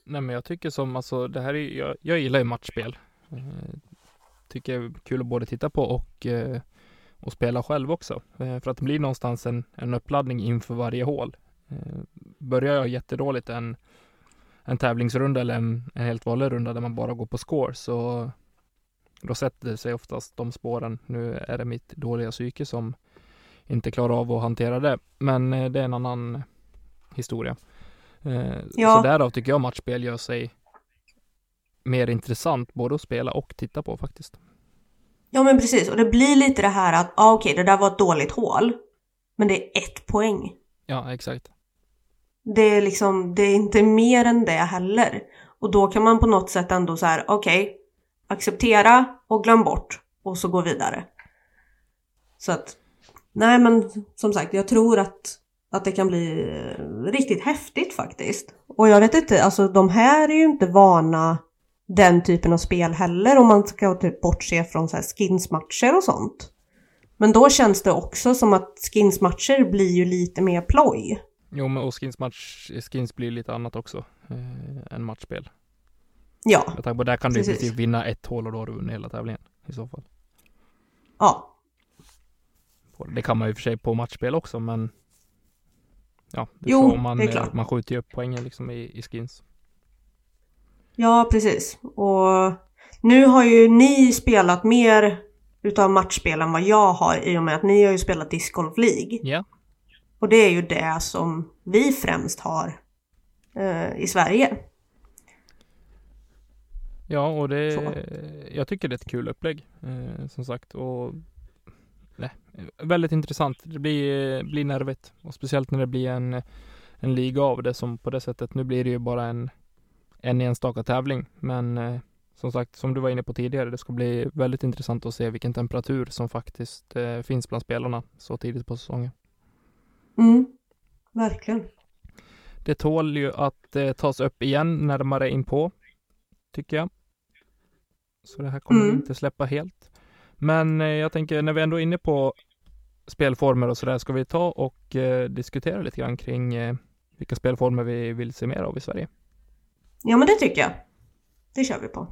Nej men jag tycker som, alltså det här är jag, jag gillar ju matchspel. Eh, tycker jag är kul att både titta på och, eh, och spela själv också. Eh, för att det blir någonstans en, en uppladdning inför varje hål. Börjar jag jättedåligt en, en tävlingsrunda eller en, en helt vanlig runda där man bara går på score så då sätter sig oftast de spåren. Nu är det mitt dåliga psyke som inte klarar av att hantera det. Men det är en annan historia. Eh,
Ja.
Så därav tycker jag matchspel gör sig mer intressant både att spela och titta på faktiskt.
Ja men precis, och det blir lite det här att, ah, okej det där var ett dåligt hål. Men det är ett poäng.
Ja, exakt.
Det är liksom, det är inte mer än det heller. Och då kan man på något sätt ändå så här, okej, acceptera och glöm bort och så gå vidare. Så att, nej men som sagt, jag tror att, att det kan bli eh, riktigt häftigt faktiskt. Och jag vet inte, alltså de här är ju inte vana den typen av spel heller om man ska typ bortse från så här skinsmatcher och sånt. Men då känns det också som att skinsmatcher blir ju lite mer ploj.
Jo, men och skins match, skins blir lite annat också eh, än matchspel.
Ja,
Jag tänker på där kan du
Precis.
princip vinna ett hål och då har du vunnit hela tävlingen i så fall.
ja,
Det kan man ju för sig på matchspel också, men ja, det
Jo,
så man,
det är
eh,
klart.
man skjuter ju upp poängen liksom i, i skins.
Ja, precis. Och nu har ju ni spelat mer utav matchspel än vad jag har i och med att ni har ju spelat Disc Golf League.
Ja,
Och det är ju det som vi främst har eh, i Sverige.
ja och det,
Så.
jag tycker det är ett kul upplägg eh, som sagt och nej, väldigt intressant. Det blir, blir nervigt och speciellt när det blir en, en liga av det som på det sättet. Nu blir det ju bara en, en enstaka tävling, men eh, som sagt, som du var inne på tidigare, det ska bli väldigt intressant att se vilken temperatur som faktiskt eh, finns bland spelarna så tidigt på säsongen.
Mm, verkligen.
Det tål ju att eh, tas upp igen närmare inpå, tycker jag. Så det här kommer vi
Mm.
inte släppa helt. Men eh, jag tänker när vi ändå är inne på spelformer och sådär, ska vi ta och eh, diskutera lite grann kring eh, vilka spelformer vi vill se mer av i Sverige?
Ja, men det tycker jag. Det kör vi på.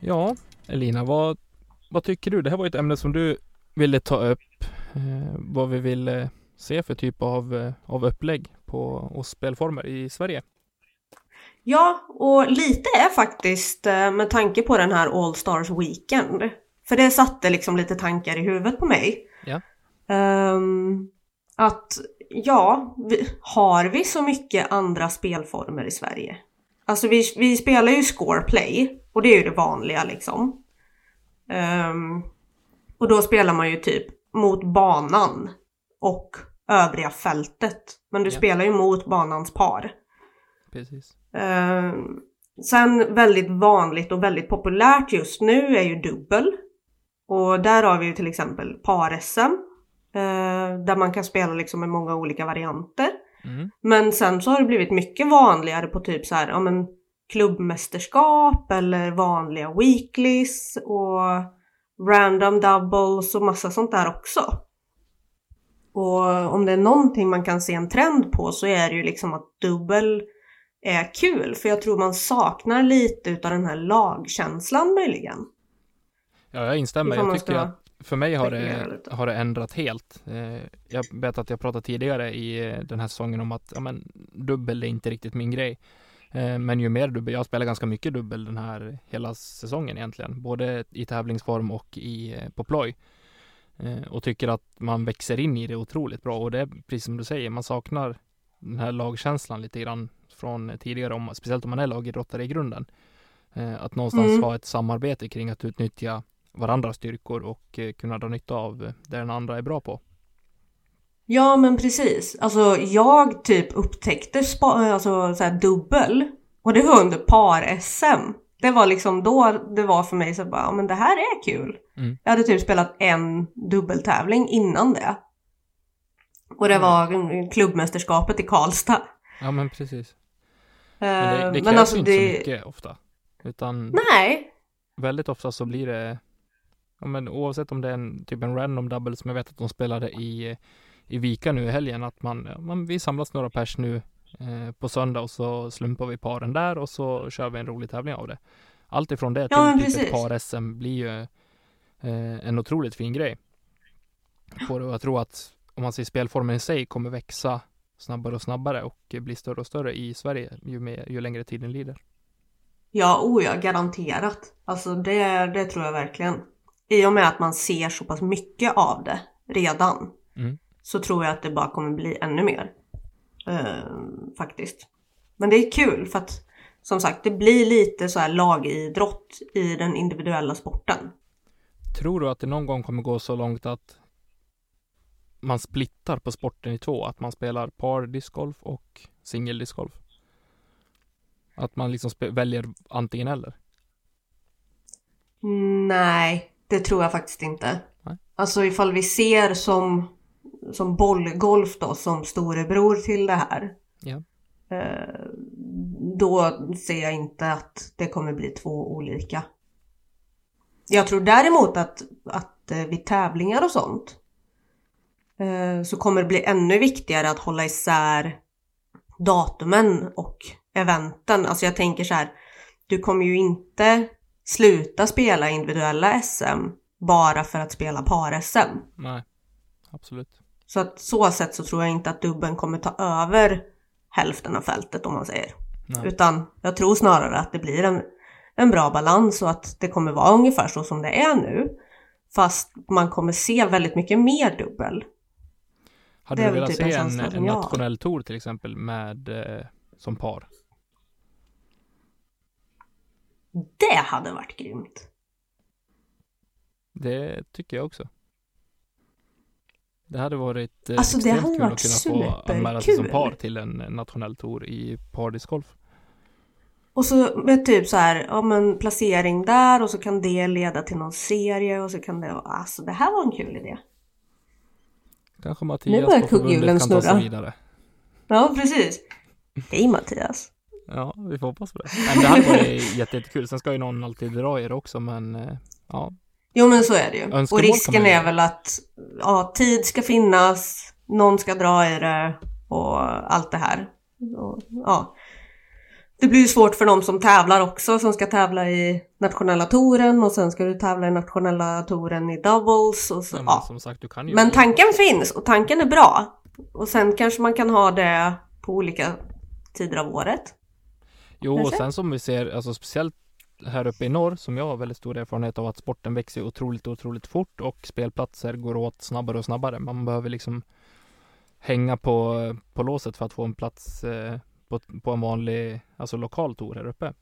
Ja, Elina, vad, vad tycker du? Det här var ju ett ämne som du ville ta upp. Eh, vad vi vill se för typ av, av upplägg på och spelformer i Sverige.
Ja, och lite är faktiskt eh, med tanke på den här All Stars Weekend. För det satte liksom lite tankar i huvudet på mig.
Ja.
Ehm, att ja, vi, har vi så mycket andra spelformer i Sverige? Alltså vi, vi spelar ju scoreplay och det är ju det vanliga liksom. Ehm, och då spelar man ju typ mot banan och övriga fältet. Men du
Ja.
spelar ju mot banans par.
Precis.
Eh, sen väldigt vanligt och väldigt populärt just nu är ju dubbel. Och där har vi ju till exempel par-SM. Eh, där man kan spela liksom med många olika varianter.
Mm.
Men sen så har det blivit mycket vanligare på typ så här, ja men klubbmästerskap eller vanliga weeklies och random doubles och massa sånt där också. Och om det är någonting man kan se en trend på så är det ju liksom att dubbel är kul. För jag tror man saknar lite utav den här lagkänslan möjligen.
Ja, jag instämmer. Jag tycker att för mig har det, har det ändrat helt. Eh, Jag vet att jag pratade tidigare i eh, den här säsongen om att ja, men, dubbel är inte riktigt min grej. Eh, Men ju mer dubbel, jag spelar ganska mycket dubbel den här hela säsongen egentligen, både i tävlingsform och i, på ploj. Och tycker att man växer in i det otroligt bra och det är precis som du säger, man saknar den här lagkänslan lite grann från tidigare, om, speciellt om man är lagidrottare i grunden. Eh, Att någonstans
Mm.
ha ett samarbete kring att utnyttja varandras styrkor och eh, kunna dra nytta av det den andra är bra på.
Ja men precis. Alltså jag typ upptäckte spa- alltså, så här, dubbel och det var under par-SM. Det var liksom då det var för mig så bara, ja men det här är kul.
Mm.
Jag hade typ spelat en dubbeltävling innan det. Och det
Mm.
var klubbmästerskapet i Karlstad.
Ja men precis.
Eh,
Men det, det
men
krävs
alltså
ju inte
det...
så mycket ofta. Utan
Nej,
väldigt ofta så blir det ja, men oavsett om det är en typ en random double som jag vet att de spelade i, i Vika nu i helgen att man, man vi samlas några pers nu eh, på söndag och så slumpar vi paren där och så kör vi en rolig tävling av det. Allt ifrån det till
Ja, men
typ ett par-SM blir ju eh, en otroligt fin grej. På det. Jag tror att om man ser spelformen i sig kommer växa snabbare och snabbare och bli större och större i Sverige ju, mer, ju längre tiden lider.
ja oh ja, garanterat. Alltså det, det tror jag verkligen. I och med att man ser så pass mycket av det redan.
Mm.
Så tror jag att det bara kommer bli ännu mer. Eh, faktiskt. Men det är kul för att som sagt det blir lite så här lagidrott i den individuella sporten.
Tror du att det någon gång kommer gå så långt att man splittar på sporten i två? Att man spelar par discgolf och singel discgolf? Att man liksom väljer antingen eller?
Nej, det tror jag faktiskt inte.
Nej.
Alltså ifall vi ser som, som bollgolf då som storebror till det här.
Ja.
Eh, då ser jag inte att det kommer bli två olika. Jag tror däremot att, att eh, vid tävlingar och sånt så kommer det bli ännu viktigare att hålla isär datumen och eventen. Alltså jag tänker så här, du kommer ju inte sluta spela individuella SM bara för att spela par-SM.
Nej, absolut.
Så att så sätt så tror jag inte att dubben kommer ta över hälften av fältet om man säger.
Nej.
Utan jag tror snarare att det blir en, en bra balans och att det kommer vara ungefär så som det är nu. Fast man kommer se väldigt mycket mer dubbel.
Hade
det
du velat
typ
se en, en nationell tour till exempel med eh, som par?
Det hade varit grymt.
Det tycker jag också. Det hade varit eh,
Alltså,
extremt
hade
kul
varit
att kunna få anmäla sig som par till en nationell tour i pardiscgolf.
Och så med typ så här, ja men placering där och så kan det leda till någon serie och så kan det, alltså det här var en kul idé.
Kanske
Nu
Mattias
börjar
på förbundet
kugghjulen
kan ta sig
snurra.
vidare.
Ja precis. Hej Mattias.
Ja, vi får hoppas på det. Men det här var jättekul. Sen ska ju någon alltid dra i det också, men eh, ja,
Jo men så är det ju.
Önskemål
och risken är väl att ja, tid ska finnas, någon ska dra i det och allt det här. Och, ja. Det blir ju svårt för de som tävlar också, som ska tävla i nationella touren och sen ska du tävla i nationella touren i doubles och så,
men
ja.
som sagt,
Men tanken finns och tanken är bra. Och sen kanske man kan ha det på olika tider av året.
Jo, och
Kanske?
sen som vi ser, alltså speciellt här uppe i norr, som jag har väldigt stor erfarenhet av att sporten växer otroligt, otroligt fort och spelplatser går åt snabbare och snabbare. Man behöver liksom hänga på, på låset för att få en plats eh, på, på en vanlig, alltså lokal tour här uppe.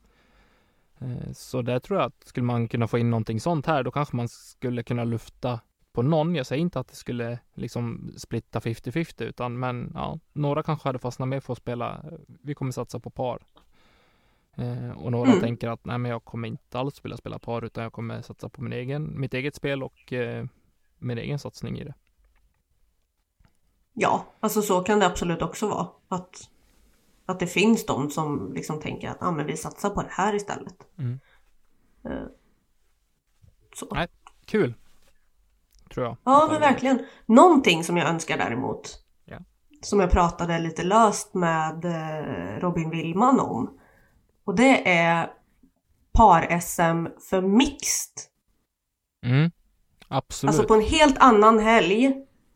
Eh, så där tror jag att skulle man kunna få in någonting sånt här, då kanske man skulle kunna lufta på någon. Jag säger inte att det skulle liksom splitta 50-50, utan men ja, några kanske hade fastnat med för att spela. Vi kommer satsa på par. Eh, och några
Mm.
tänker att nej, men jag kommer inte alls vilja spela par, utan jag kommer satsa på min egen, mitt eget spel och eh, min egen satsning i det.
Ja, alltså så kan det absolut också vara. Att, att det finns de som liksom tänker att ah, men vi satsar på det här istället.
Mm.
Eh, Så.
Nej. Kul! Tror jag.
Ja, men verkligen. Någonting som jag önskar däremot.
Ja.
Som jag pratade lite löst med eh, Robin Willman om. Och det är par-SM för mixed.
Mm. Absolut.
Alltså på en helt annan helg.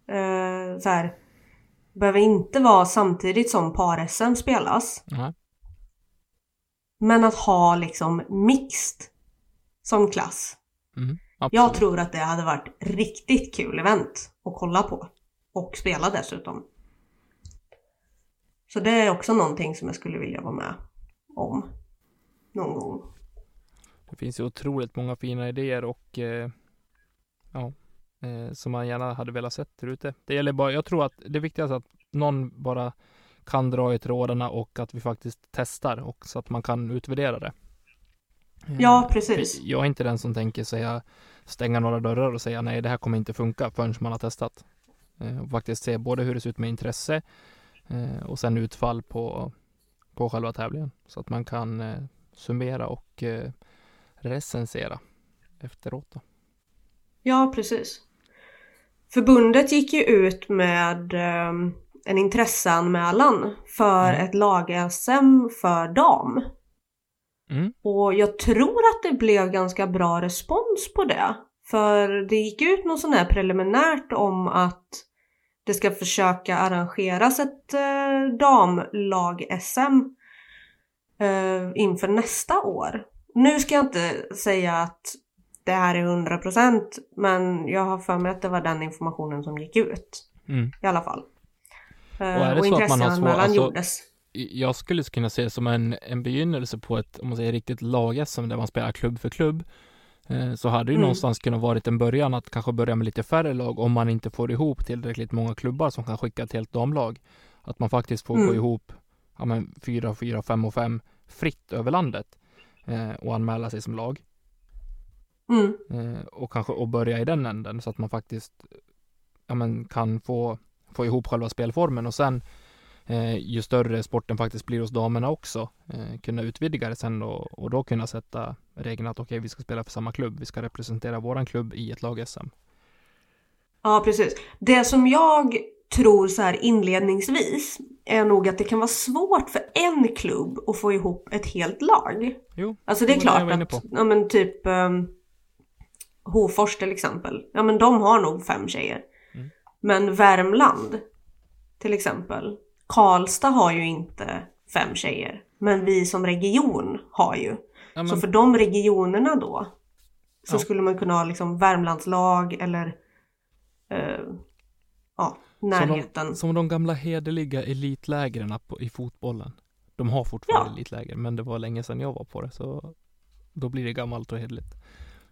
Eh, så här, behöver inte vara samtidigt som par-SM spelas.
Nej.
Men att ha liksom mixed som klass.
Mm.
Jag tror att det hade varit riktigt kul event att kolla på. Och spela dessutom. Så det är också någonting som jag skulle vilja vara med om. Någon gång.
Det finns ju otroligt många fina idéer och eh, ja, eh, som man gärna hade velat sett där ute. Det gäller bara, jag tror att det viktigaste är att någon bara kan dra i trådarna och att vi faktiskt testar och så att man kan utvärdera det. Eh,
Ja, precis.
Jag är inte den som tänker säga stänga några dörrar och säga nej, det här kommer inte funka förrän man har testat. Eh, Och faktiskt se både hur det ser ut med intresse eh, och sen utfall på, på själva tävlingen så att man kan summera och recensera efteråt. Då.
Ja, precis. Förbundet gick ju ut med ehm, en intresseanmälan för
Mm.
ett lag-SM för dam.
Mm.
Och jag tror att det blev ganska bra respons på det. För det gick ut något sånt här preliminärt om att det ska försöka arrangeras ett eh, damlag-SM eh, inför nästa år. Nu ska jag inte säga att det här är 100% men jag har för mig att det var den informationen som gick ut
Mm.
i alla fall. Eh,
är det
och
så att man har svår-
intresseanmälan
alltså-
gjordes.
Jag skulle kunna se det som en, en begynnelse på ett, om man säger riktigt lag som där man spelar klubb för klubb. Eh, så hade ju
Mm.
någonstans kunnat varit en början att kanske börja med lite färre lag om man inte får ihop tillräckligt många klubbar som kan skicka ett helt damlag. Att man faktiskt får
Mm.
gå ihop ja, men fyra, fyra, fem och fem fritt över landet eh, och anmäla sig som lag.
Mm.
Eh, och kanske och börja i den änden så att man faktiskt ja, men kan få, få ihop själva spelformen och sen eh, ju större sporten faktiskt blir hos damerna också eh, kunna utvidga det sen och, och då kunna sätta regeln att okej vi ska spela för samma klubb, vi ska representera våran klubb i ett lag-SM.
Ja, precis. Det som jag tror så här inledningsvis är nog att det kan vara svårt för en klubb att få ihop ett helt lag.
Jo,
Alltså det är klart att, ja men typ um, Hofors till exempel, ja men de har nog fem tjejer.
Mm.
Men Värmland till exempel, Karlstad har ju inte fem tjejer. Men vi som region har ju.
ja, men,
Så för de regionerna då så
Ja.
skulle man kunna ha liksom Värmlandslag eller eh, ja,
som,
närheten.
de, som de gamla hederliga elitlägren på, i fotbollen. De har fortfarande
Ja.
elitläger, men det var länge sedan jag var på det, så då blir det gammalt och hederligt.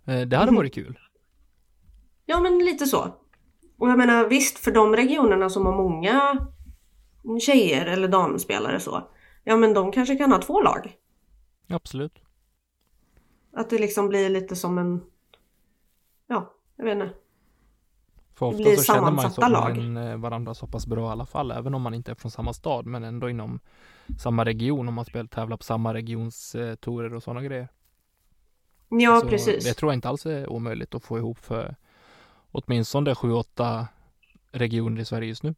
Eh, det hade
Mhm.
varit kul.
Ja men lite så. Och jag menar visst för de regionerna som har många tjejer eller damspelare så. Ja men de kanske kan ha två lag.
Absolut.
Att det liksom blir lite som en Ja, jag vet inte.
För
Det
ofta
blir
så känner man ju så
sammansatta lag.
man, eh, varandra så pass bra i alla fall, även om man inte är från samma stad, men ändå inom samma region, om man spelar, tävlar på samma regions eh, och sådana grejer.
Ja
så
precis.
Det tror jag inte alls är omöjligt att få ihop för åtminstone sju, åtta regioner i Sverige just nu.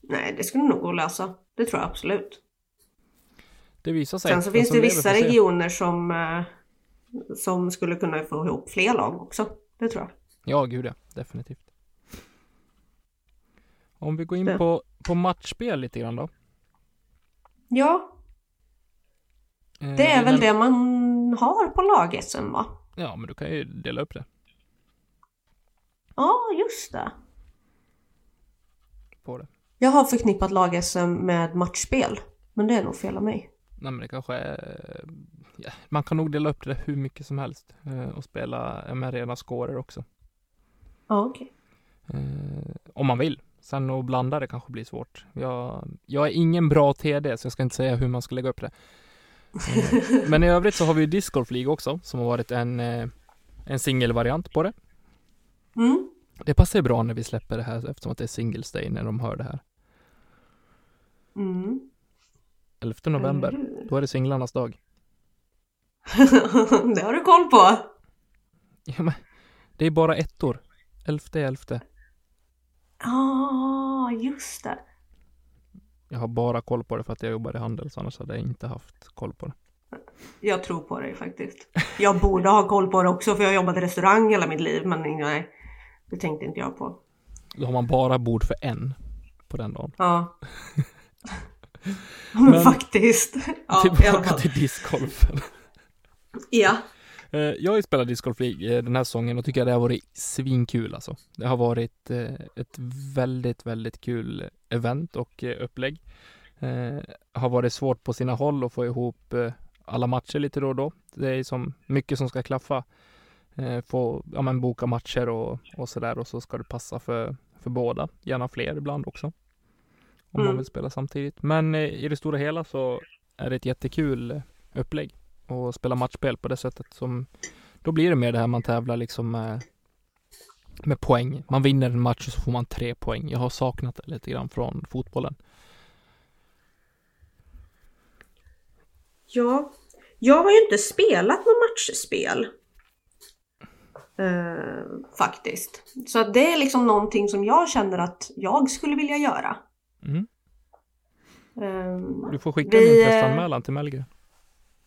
Nej det skulle nog gå att lösa. Det tror jag absolut.
Det visar sig.
Sen så finns det vissa regioner som eh, som skulle kunna få ihop fler lag också. Det tror jag.
Ja, gud ja, definitivt. Om vi går in
Det.
på, på matchspel lite grann då.
Ja,
Eh,
det är väl
men-
det man har på lag-SM va?
Ja, men du kan ju dela upp det
Ja, just det.
på det.
Jag har förknippat lag-SM med matchspel. Men det är nog fel av mig.
Nej men det kanske är, ja, man kan nog dela upp det hur mycket som helst eh, och spela med rena scorer också.
Ja, okej.
Eh, om man vill. Sen att blanda det kanske blir svårt. Jag, jag är ingen bra TD så jag ska inte säga hur man ska lägga upp det. Eh, men i övrigt så har vi ju Disc Golf League också som har varit en, eh, en singelvariant på det.
Mm.
Det passar ju bra när vi släpper det här eftersom att det är Singles Day när de hör det här.
Mm.
11 november, då är det singlarnas dag.
det har du koll på.
Ja, men, det är bara ettor. 11 är 11.
Ja, just det.
Jag har bara koll på det för att jag jobbar i handel, så annars hade jag inte haft koll på det.
Jag tror på dig faktiskt. Jag borde ha koll på det också för jag har jobbat i restaurang hela mitt liv. Men nej, det tänkte inte jag på.
Då har man bara bord för en på den dagen.
Ja. men,
Men-
faktiskt. Ja,
Tillbaka till discgolfen.
Ja.
Eh, Jag har ju spelat discgolf League eh, den här säsongen och tycker att det har varit svinkul alltså. Det har varit eh, ett väldigt, väldigt kul event och upplägg. Har varit svårt på sina håll att få ihop alla matcher lite då och då. Det är som mycket som ska klaffa. få ja, men boka matcher och, och sådär och så ska det passa för, för båda. Gärna fler ibland också. Om
Mm.
man vill spela samtidigt. Men i det stora hela så är det ett jättekul upplägg och spela matchspel på det sättet som då blir det mer det här man tävlar liksom med, med poäng. Man vinner en match och så får man tre poäng. Jag har saknat det lite grann från fotbollen.
Ja, jag har ju inte spelat något matchspel. Eh, faktiskt. Så det är liksom någonting som jag känner att jag skulle vilja göra.
Mm.
Eh,
Du får skicka
Vi,
en
eh,
intresseanmälan till Mellgren.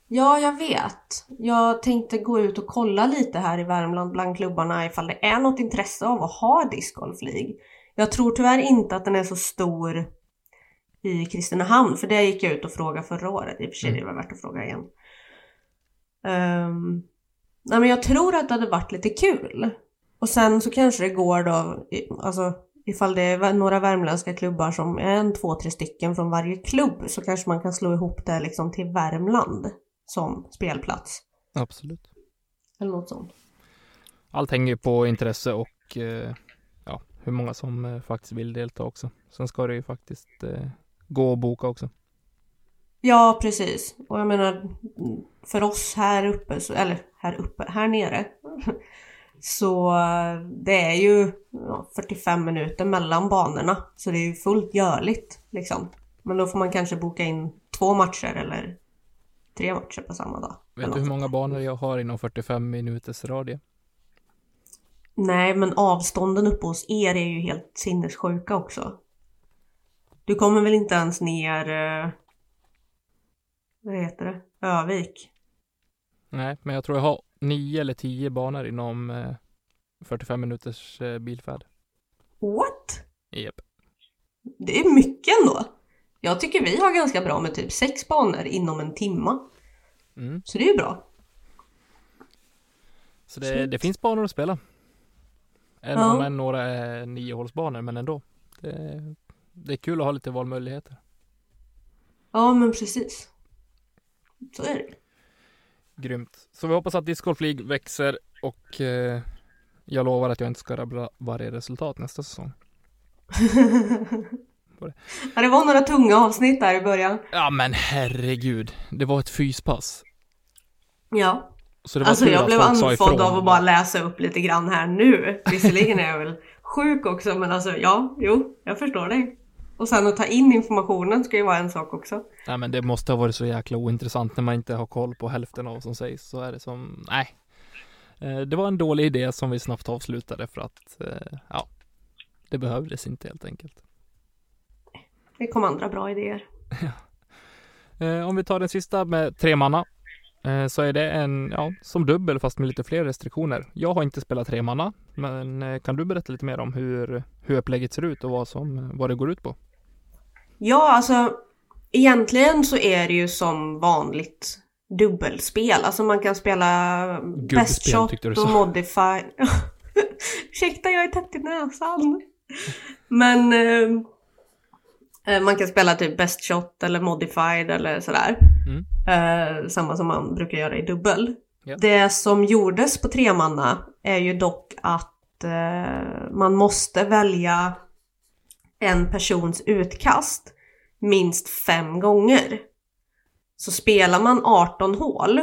Ja, jag vet. Jag tänkte gå ut och kolla lite här i Värmland bland klubbarna ifall det är något intresse av att ha discgolf League. Jag tror tyvärr inte att den är så stor i Kristinehamn, för det gick jag ut och frågade förra året. I och för sig, det var värt att fråga igen. Um, nej, men jag tror att det hade varit lite kul. Och sen så kanske det går då, alltså ifall det är några värmländska klubbar som är en, två, tre stycken från varje klubb så kanske man kan slå ihop det liksom till Värmland som spelplats.
Absolut.
Eller något sånt.
Allt hänger ju på intresse och eh, ja, hur många som eh, faktiskt vill delta också. Sen ska det ju faktiskt eh, gå och boka också.
Ja, precis. Och jag menar, för oss här uppe, så, eller här uppe, här nere. Så eh, det är ju ja, 45 minuter mellan banorna. Så det är ju fullt görligt liksom. Men då får man kanske boka in två matcher eller tre matcher på samma dag.
Vet du hur många banor jag har inom 45 minuters radie?
Nej, men avstånden uppe hos er är ju helt sinnessjuka också. Du kommer väl inte ens ner... eh, Vad heter det? Övik?
Nej, men jag tror jag har nio eller tio banor inom eh, 45 minuters eh, bilfärd.
What?
Japp.
Det är mycket ändå. Jag tycker vi har ganska bra med typ sex banor inom en timma.
Mm.
Så det är ju bra.
Så det, det finns banor att spela. Även
Ja.
om än några är niohålsbanor, men ändå. Det, det är kul att ha lite valmöjligheter.
Ja, men precis. Så är det.
Grymt. Så vi hoppas att Disc Golf League växer och eh, jag lovar att jag inte ska rabbla varje resultat nästa säsong.
ja, det var några tunga avsnitt där i början.
Ja men herregud, det var ett fyspass.
Ja.
Så det var
Alltså jag blev andfådd av att bara läsa upp lite grann här nu. Visserligen är jag väl sjuk också men alltså ja, jo, jag förstår dig. Och sen att ta in informationen ska ju vara en sak också.
Nej men det måste ha varit så jäkla ointressant när man inte har koll på hälften av vad som sägs. Så är det som, nej. Eh, Det var en dålig idé som vi snabbt avslutade för att, eh, ja, det behövdes inte helt enkelt.
Det kom andra bra idéer.
Eh, Om vi tar den sista med tre manna. eh, Så är det en, ja, som dubbel fast med lite fler restriktioner. Jag har inte spelat tre manna, men eh, kan du berätta lite mer om hur, hur upplägget ser ut och vad, som, vad det går ut på?
Ja, alltså egentligen så är det ju som vanligt dubbelspel. Alltså man kan spela best shot och modify. Ursäkta, jag är tätt i näsan. Men eh, man kan spela typ best shot eller modified eller sådär.
Mm.
Eh, samma som man brukar göra i dubbel.
Ja.
Det som gjordes på tremanna är ju dock att eh, man måste välja en persons utkast minst fem gånger. Så spelar man 18 hål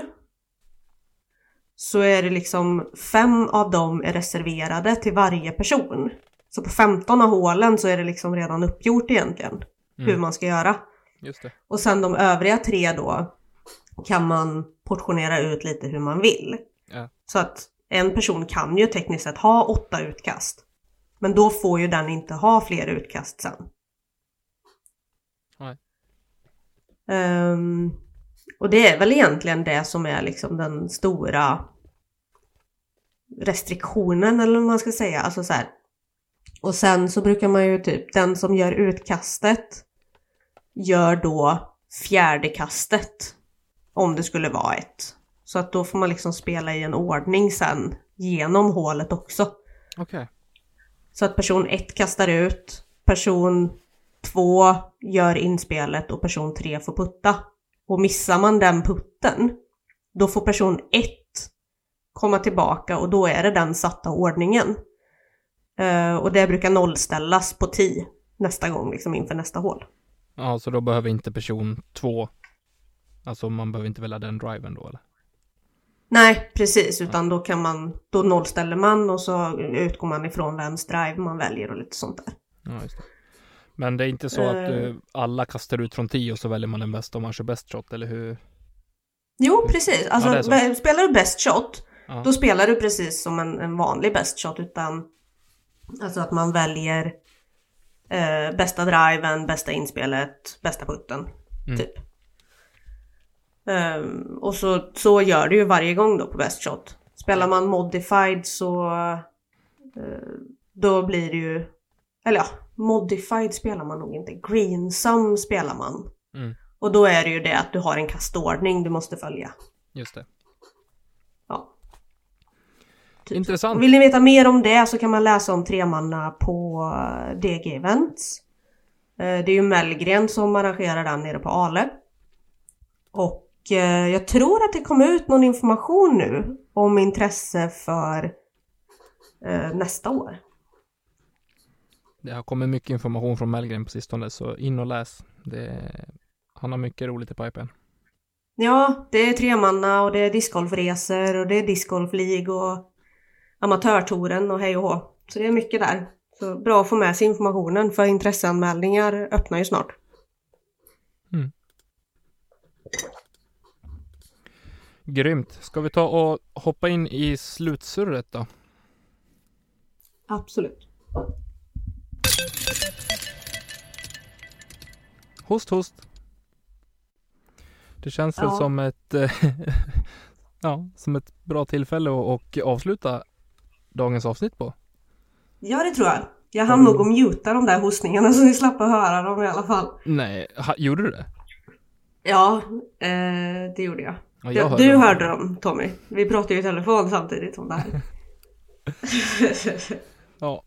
så är det liksom fem av dem är reserverade till varje person. Så på 15 av hålen så är det liksom redan uppgjort egentligen hur
Mm.
man ska göra. Och sen de övriga tre då kan man portionera ut lite hur man vill.
Ja.
Så att en person kan ju tekniskt sett ha åtta utkast. Men då får ju den inte ha fler utkast sen. Ehm, och det är väl egentligen det som är liksom den stora restriktionen eller vad man ska säga. Alltså så här. Och sen så brukar man ju typ, den som gör utkastet gör då fjärde kastet. Om det skulle vara ett. Så att då får man liksom spela i en ordning sen genom hålet också.
Okej.
Så att person 1 kastar ut, person 2 gör inspelet och person 3 får putta. Och missar man den putten, då får person 1 komma tillbaka och då är det den satta ordningen. Eh, och det brukar nollställas på 10 nästa gång, liksom inför nästa hål.
Ja, så då behöver inte person två, alltså man behöver inte välja den driven då eller?
Nej, precis, utan då kan man, då nollställer man och så utgår man ifrån vems drive man väljer och lite sånt där.
Ja, just det. Men det är inte så att
eh,
alla kastar ut från 10 och så väljer man den bästa om man kör best shot, eller hur?
Jo, precis. Alltså, be- spelar du best shot,
Ja.
då spelar du precis som en, en vanlig best shot, utan alltså att man väljer eh, bästa driven, bästa inspelet, bästa putten,
Mm.
typ. Ehm, och så, så gör du ju varje gång då på best shot. Spelar man modified så eh, då blir det ju, eller ja, modified spelar man nog inte, greensum spelar man.
Mm.
Och då är det ju det att du har en kastordning du måste följa.
Just det.
Typ.
Intressant.
Och Vill ni veta mer om det så kan man läsa om tremanna på eh, DG Events. Eh, Det är ju Mellgren som arrangerar den nere på Ale. Och eh, jag tror att det kom ut någon information nu om intresse för nästa år.
Det har kommit mycket information från Mellgren på sistone, så in och läs. Det, han har mycket roligt i pipen.
Ja, det är tremanna och det är discgolfresor och det är discgolf och amatörtouren och hej och hå. Så det är mycket där. Så bra att få med sig informationen för intresseanmälningar öppnar ju snart.
Grymt. Ska vi ta och hoppa in i slutsurret då?
Absolut.
Host, host. Det känns väl
Ja.
som ett, ja, som ett bra tillfälle att och avsluta dagens avsnitt på.
Ja, det tror jag. Jag hann nog att muta de där hostningarna så ni slapp att höra dem i alla fall.
Nej, ha, gjorde du det?
Ja, eh, det gjorde jag.
Ja,
Ja,
hörde
du
dem.
hörde dem Tommy. Vi pratade ju i telefon samtidigt om det här.
Ja,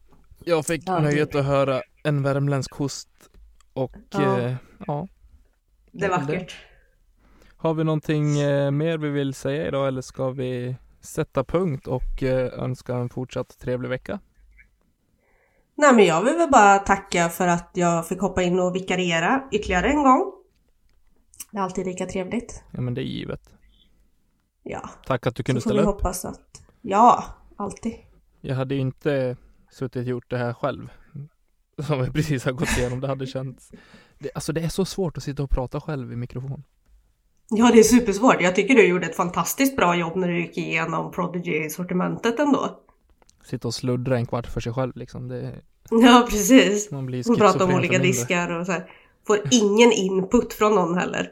jag fick
Ja,
nöjet att höra en värmländsk host och
Ja.
eh, ja.
det är vackert.
Har vi någonting eh, mer vi vill säga idag eller ska vi sätta punkt och eh, önska en fortsatt trevlig vecka?
Nej men jag vill väl bara tacka för att jag fick hoppa in och vikariera ytterligare en gång. Det är alltid lika trevligt.
Ja men det är givet.
Ja,
Tack att du kunde
så får
ställa
vi
upp.
hoppas att... Ja, alltid.
Jag hade ju inte suttit och gjort det här själv. Som vi precis har gått igenom. Det hade känts. Det, alltså det är så svårt att sitta och prata själv i mikrofon.
Ja, det är supersvårt. Jag tycker du gjorde ett fantastiskt bra jobb när du gick igenom Prodigy-sortimentet ändå.
Sitta och sluddra en kvart för sig själv liksom. Det,
Ja, precis.
man blir
Och prata om olika diskar och så här. Får ingen input från någon heller.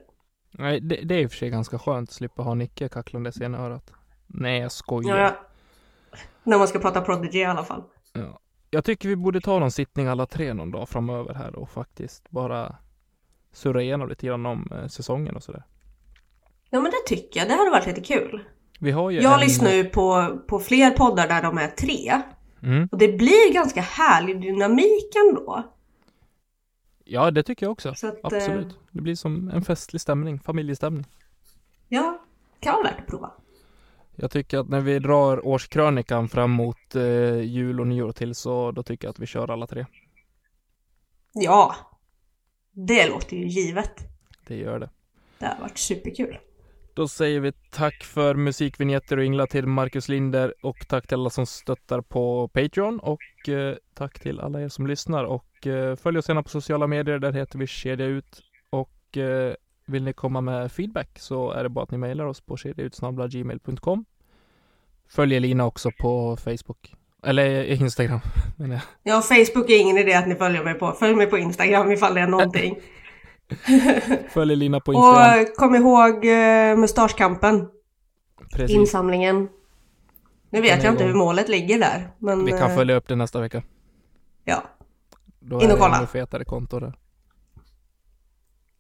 Nej, det, det är i och för sig ganska skönt att slippa ha Nicke kacklandes i ena örat. Nej, jag skojar.
Ja, ja. När man ska prata Prodigy i alla fall.
Ja. Jag tycker vi borde ta någon sittning alla tre någon dag framöver här och faktiskt bara surra igenom lite grann om eh, säsongen och sådär.
Ja, men det tycker jag. Det hade varit lite kul.
Vi har ju
Jag
en...
lyssnar ju på, på fler poddar där de är tre.
Mm.
Och det blir ganska härlig dynamik ändå.
Ja, det tycker jag också.
Så att, eh,
Absolut. Det blir som en festlig stämning, familjestämning.
Ja, kan vara värt att prova.
Jag tycker att när vi drar årskrönikan fram mot eh, jul och nyår till så då tycker jag att vi kör alla tre.
Ja, det låter ju givet.
Det gör det.
Det har varit superkul.
Då säger vi tack för musikvinjetter och ingla till Marcus Linder och tack till alla som stöttar på Patreon och eh, tack till alla er som lyssnar och eh, följ oss gärna på sociala medier, där heter vi Kedja Ut och eh, vill ni komma med feedback så är det bara att ni mejlar oss på kedjautsnabla.gmail.com Följ Elina också på Facebook, eller Instagram menar jag.
Ja, Facebook är ingen idé att ni följer mig på. Följ mig på Instagram ifall det är någonting.
Följ Elina på Instagram.
Och eh, kom ihåg uh, mustaschkampen.
Precis.
Insamlingen. Nu vet
är
jag inte
igång.
hur målet ligger där. Men
Vi kan
eh,
följa upp det nästa vecka.
ja,
Då
In
är
och
det
kolla.
ännu fetare konto där.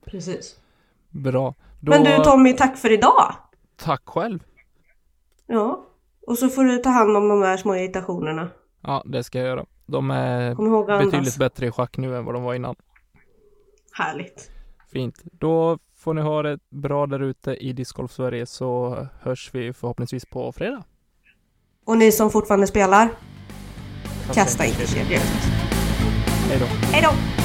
precis.
Bra. Då,
Men du Tommy, tack för idag.
tack själv.
Ja. Och så får du ta hand om de här små irritationerna.
Ja, det ska jag göra. De är betydligt bättre i schack nu än vad de var innan.
Härligt.
Fint. Då får ni ha det bra där ute i Discgolf Sverige så hörs vi förhoppningsvis på fredag.
Och ni som fortfarande spelar, kasta inte kedjor.
Hej då.
Hej då!